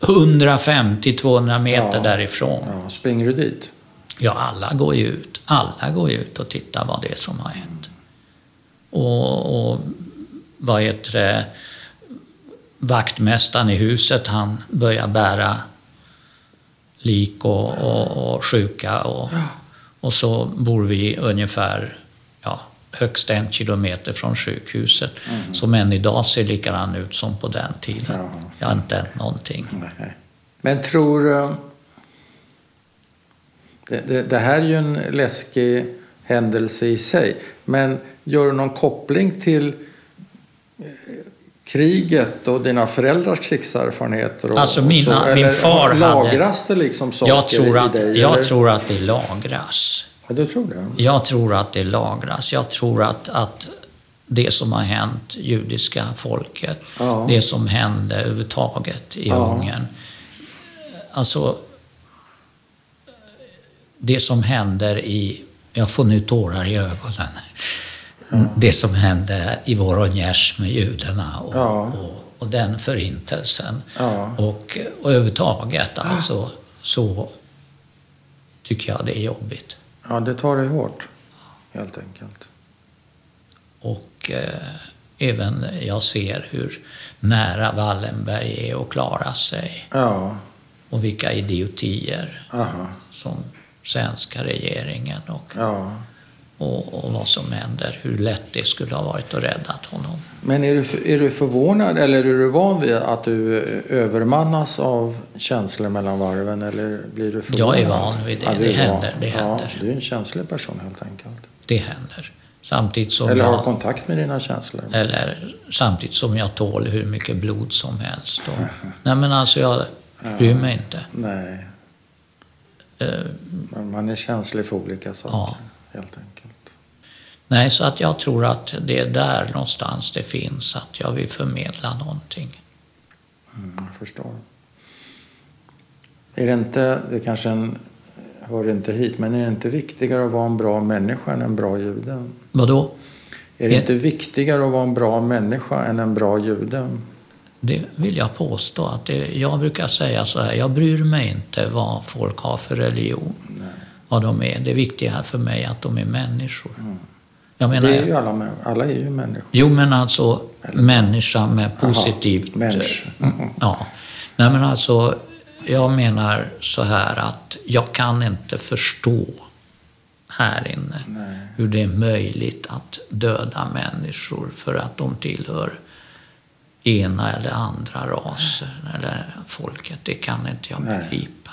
150-200 meter Ja. därifrån. Ja, springer du dit? Ja, alla går ju ut. Alla går ju ut och tittar vad det är som har hänt. Och, och vad heter det? Vaktmästaren i huset, han börjar bära lik och, och, och sjuka. Och, och så bor vi ungefär ja, högst en kilometer från sjukhuset. Som än idag ser likadan ut som på den tiden. Ja. Det har inte hänt någonting. Nej. Men tror du... Det, det, det här är ju en läskig händelse i sig. Men gör du någon koppling till eh, kriget och dina föräldrars krigserfarenheter? Och, Alltså och mina- så? min Eller far hade- Lagras det liksom saker Jag tror, i att, dig? jag eller? tror att det lagras. Ja, du tror det? Jag tror att det lagras. Jag tror att, att det som har hänt judiska folket, Ja. det som hände överhuvudtaget i Ja. Ungern. Alltså, det som händer i... Jag får nu tårar i ögonen. Det som hände i Voronezh med judarna och, Ja. och, och den förintelsen. Ja. Och, och överhuvudtaget alltså, så tycker jag det är jobbigt. Ja, det tar dig hårt. Helt enkelt. Och eh, även jag ser hur nära Wallenberg är att klara sig Ja, och vilka idiotier aha. som svenska regeringen och, Ja. Och, och vad som händer. Hur lätt det skulle ha varit att rädda honom. Men är du, är du förvånad eller är du van vid att du övermannas av känslor mellan varven? Eller blir du förvånad? Jag är van vid det. du Det händer, det Ja, händer. du är en känslig person helt enkelt. Det händer. Samtidigt som Eller har jag, kontakt med dina känslor. eller samtidigt som jag tål hur mycket blod som helst. Och, nej men alltså jag bryr mig inte. Nej. Men man är känslig för olika saker. Ja. Helt enkelt. Nej, så att jag tror att det är där någonstans det finns, att jag vill förmedla någonting. Mm, jag förstår. Är det inte, det kanske en, hör inte hit, men är det inte viktigare att vara en bra människa än en bra jude? Vadå? Är det Ja. inte viktigare att vara en bra människa än en bra jude? Det vill jag påstå. att det, Jag brukar säga så här, jag bryr mig inte vad folk har för religion. Vad de är. Det viktiga är för mig är att de är människor. Jag menar, Det är ju alla, alla är ju människor. Jo, men alltså människa med positivt... människa. Ja. Nej, men alltså, jag menar så här att jag kan inte förstå här inne Nej. hur det är möjligt att döda människor för att de tillhör ena eller andra raser eller folket. Det kan inte jag begripa.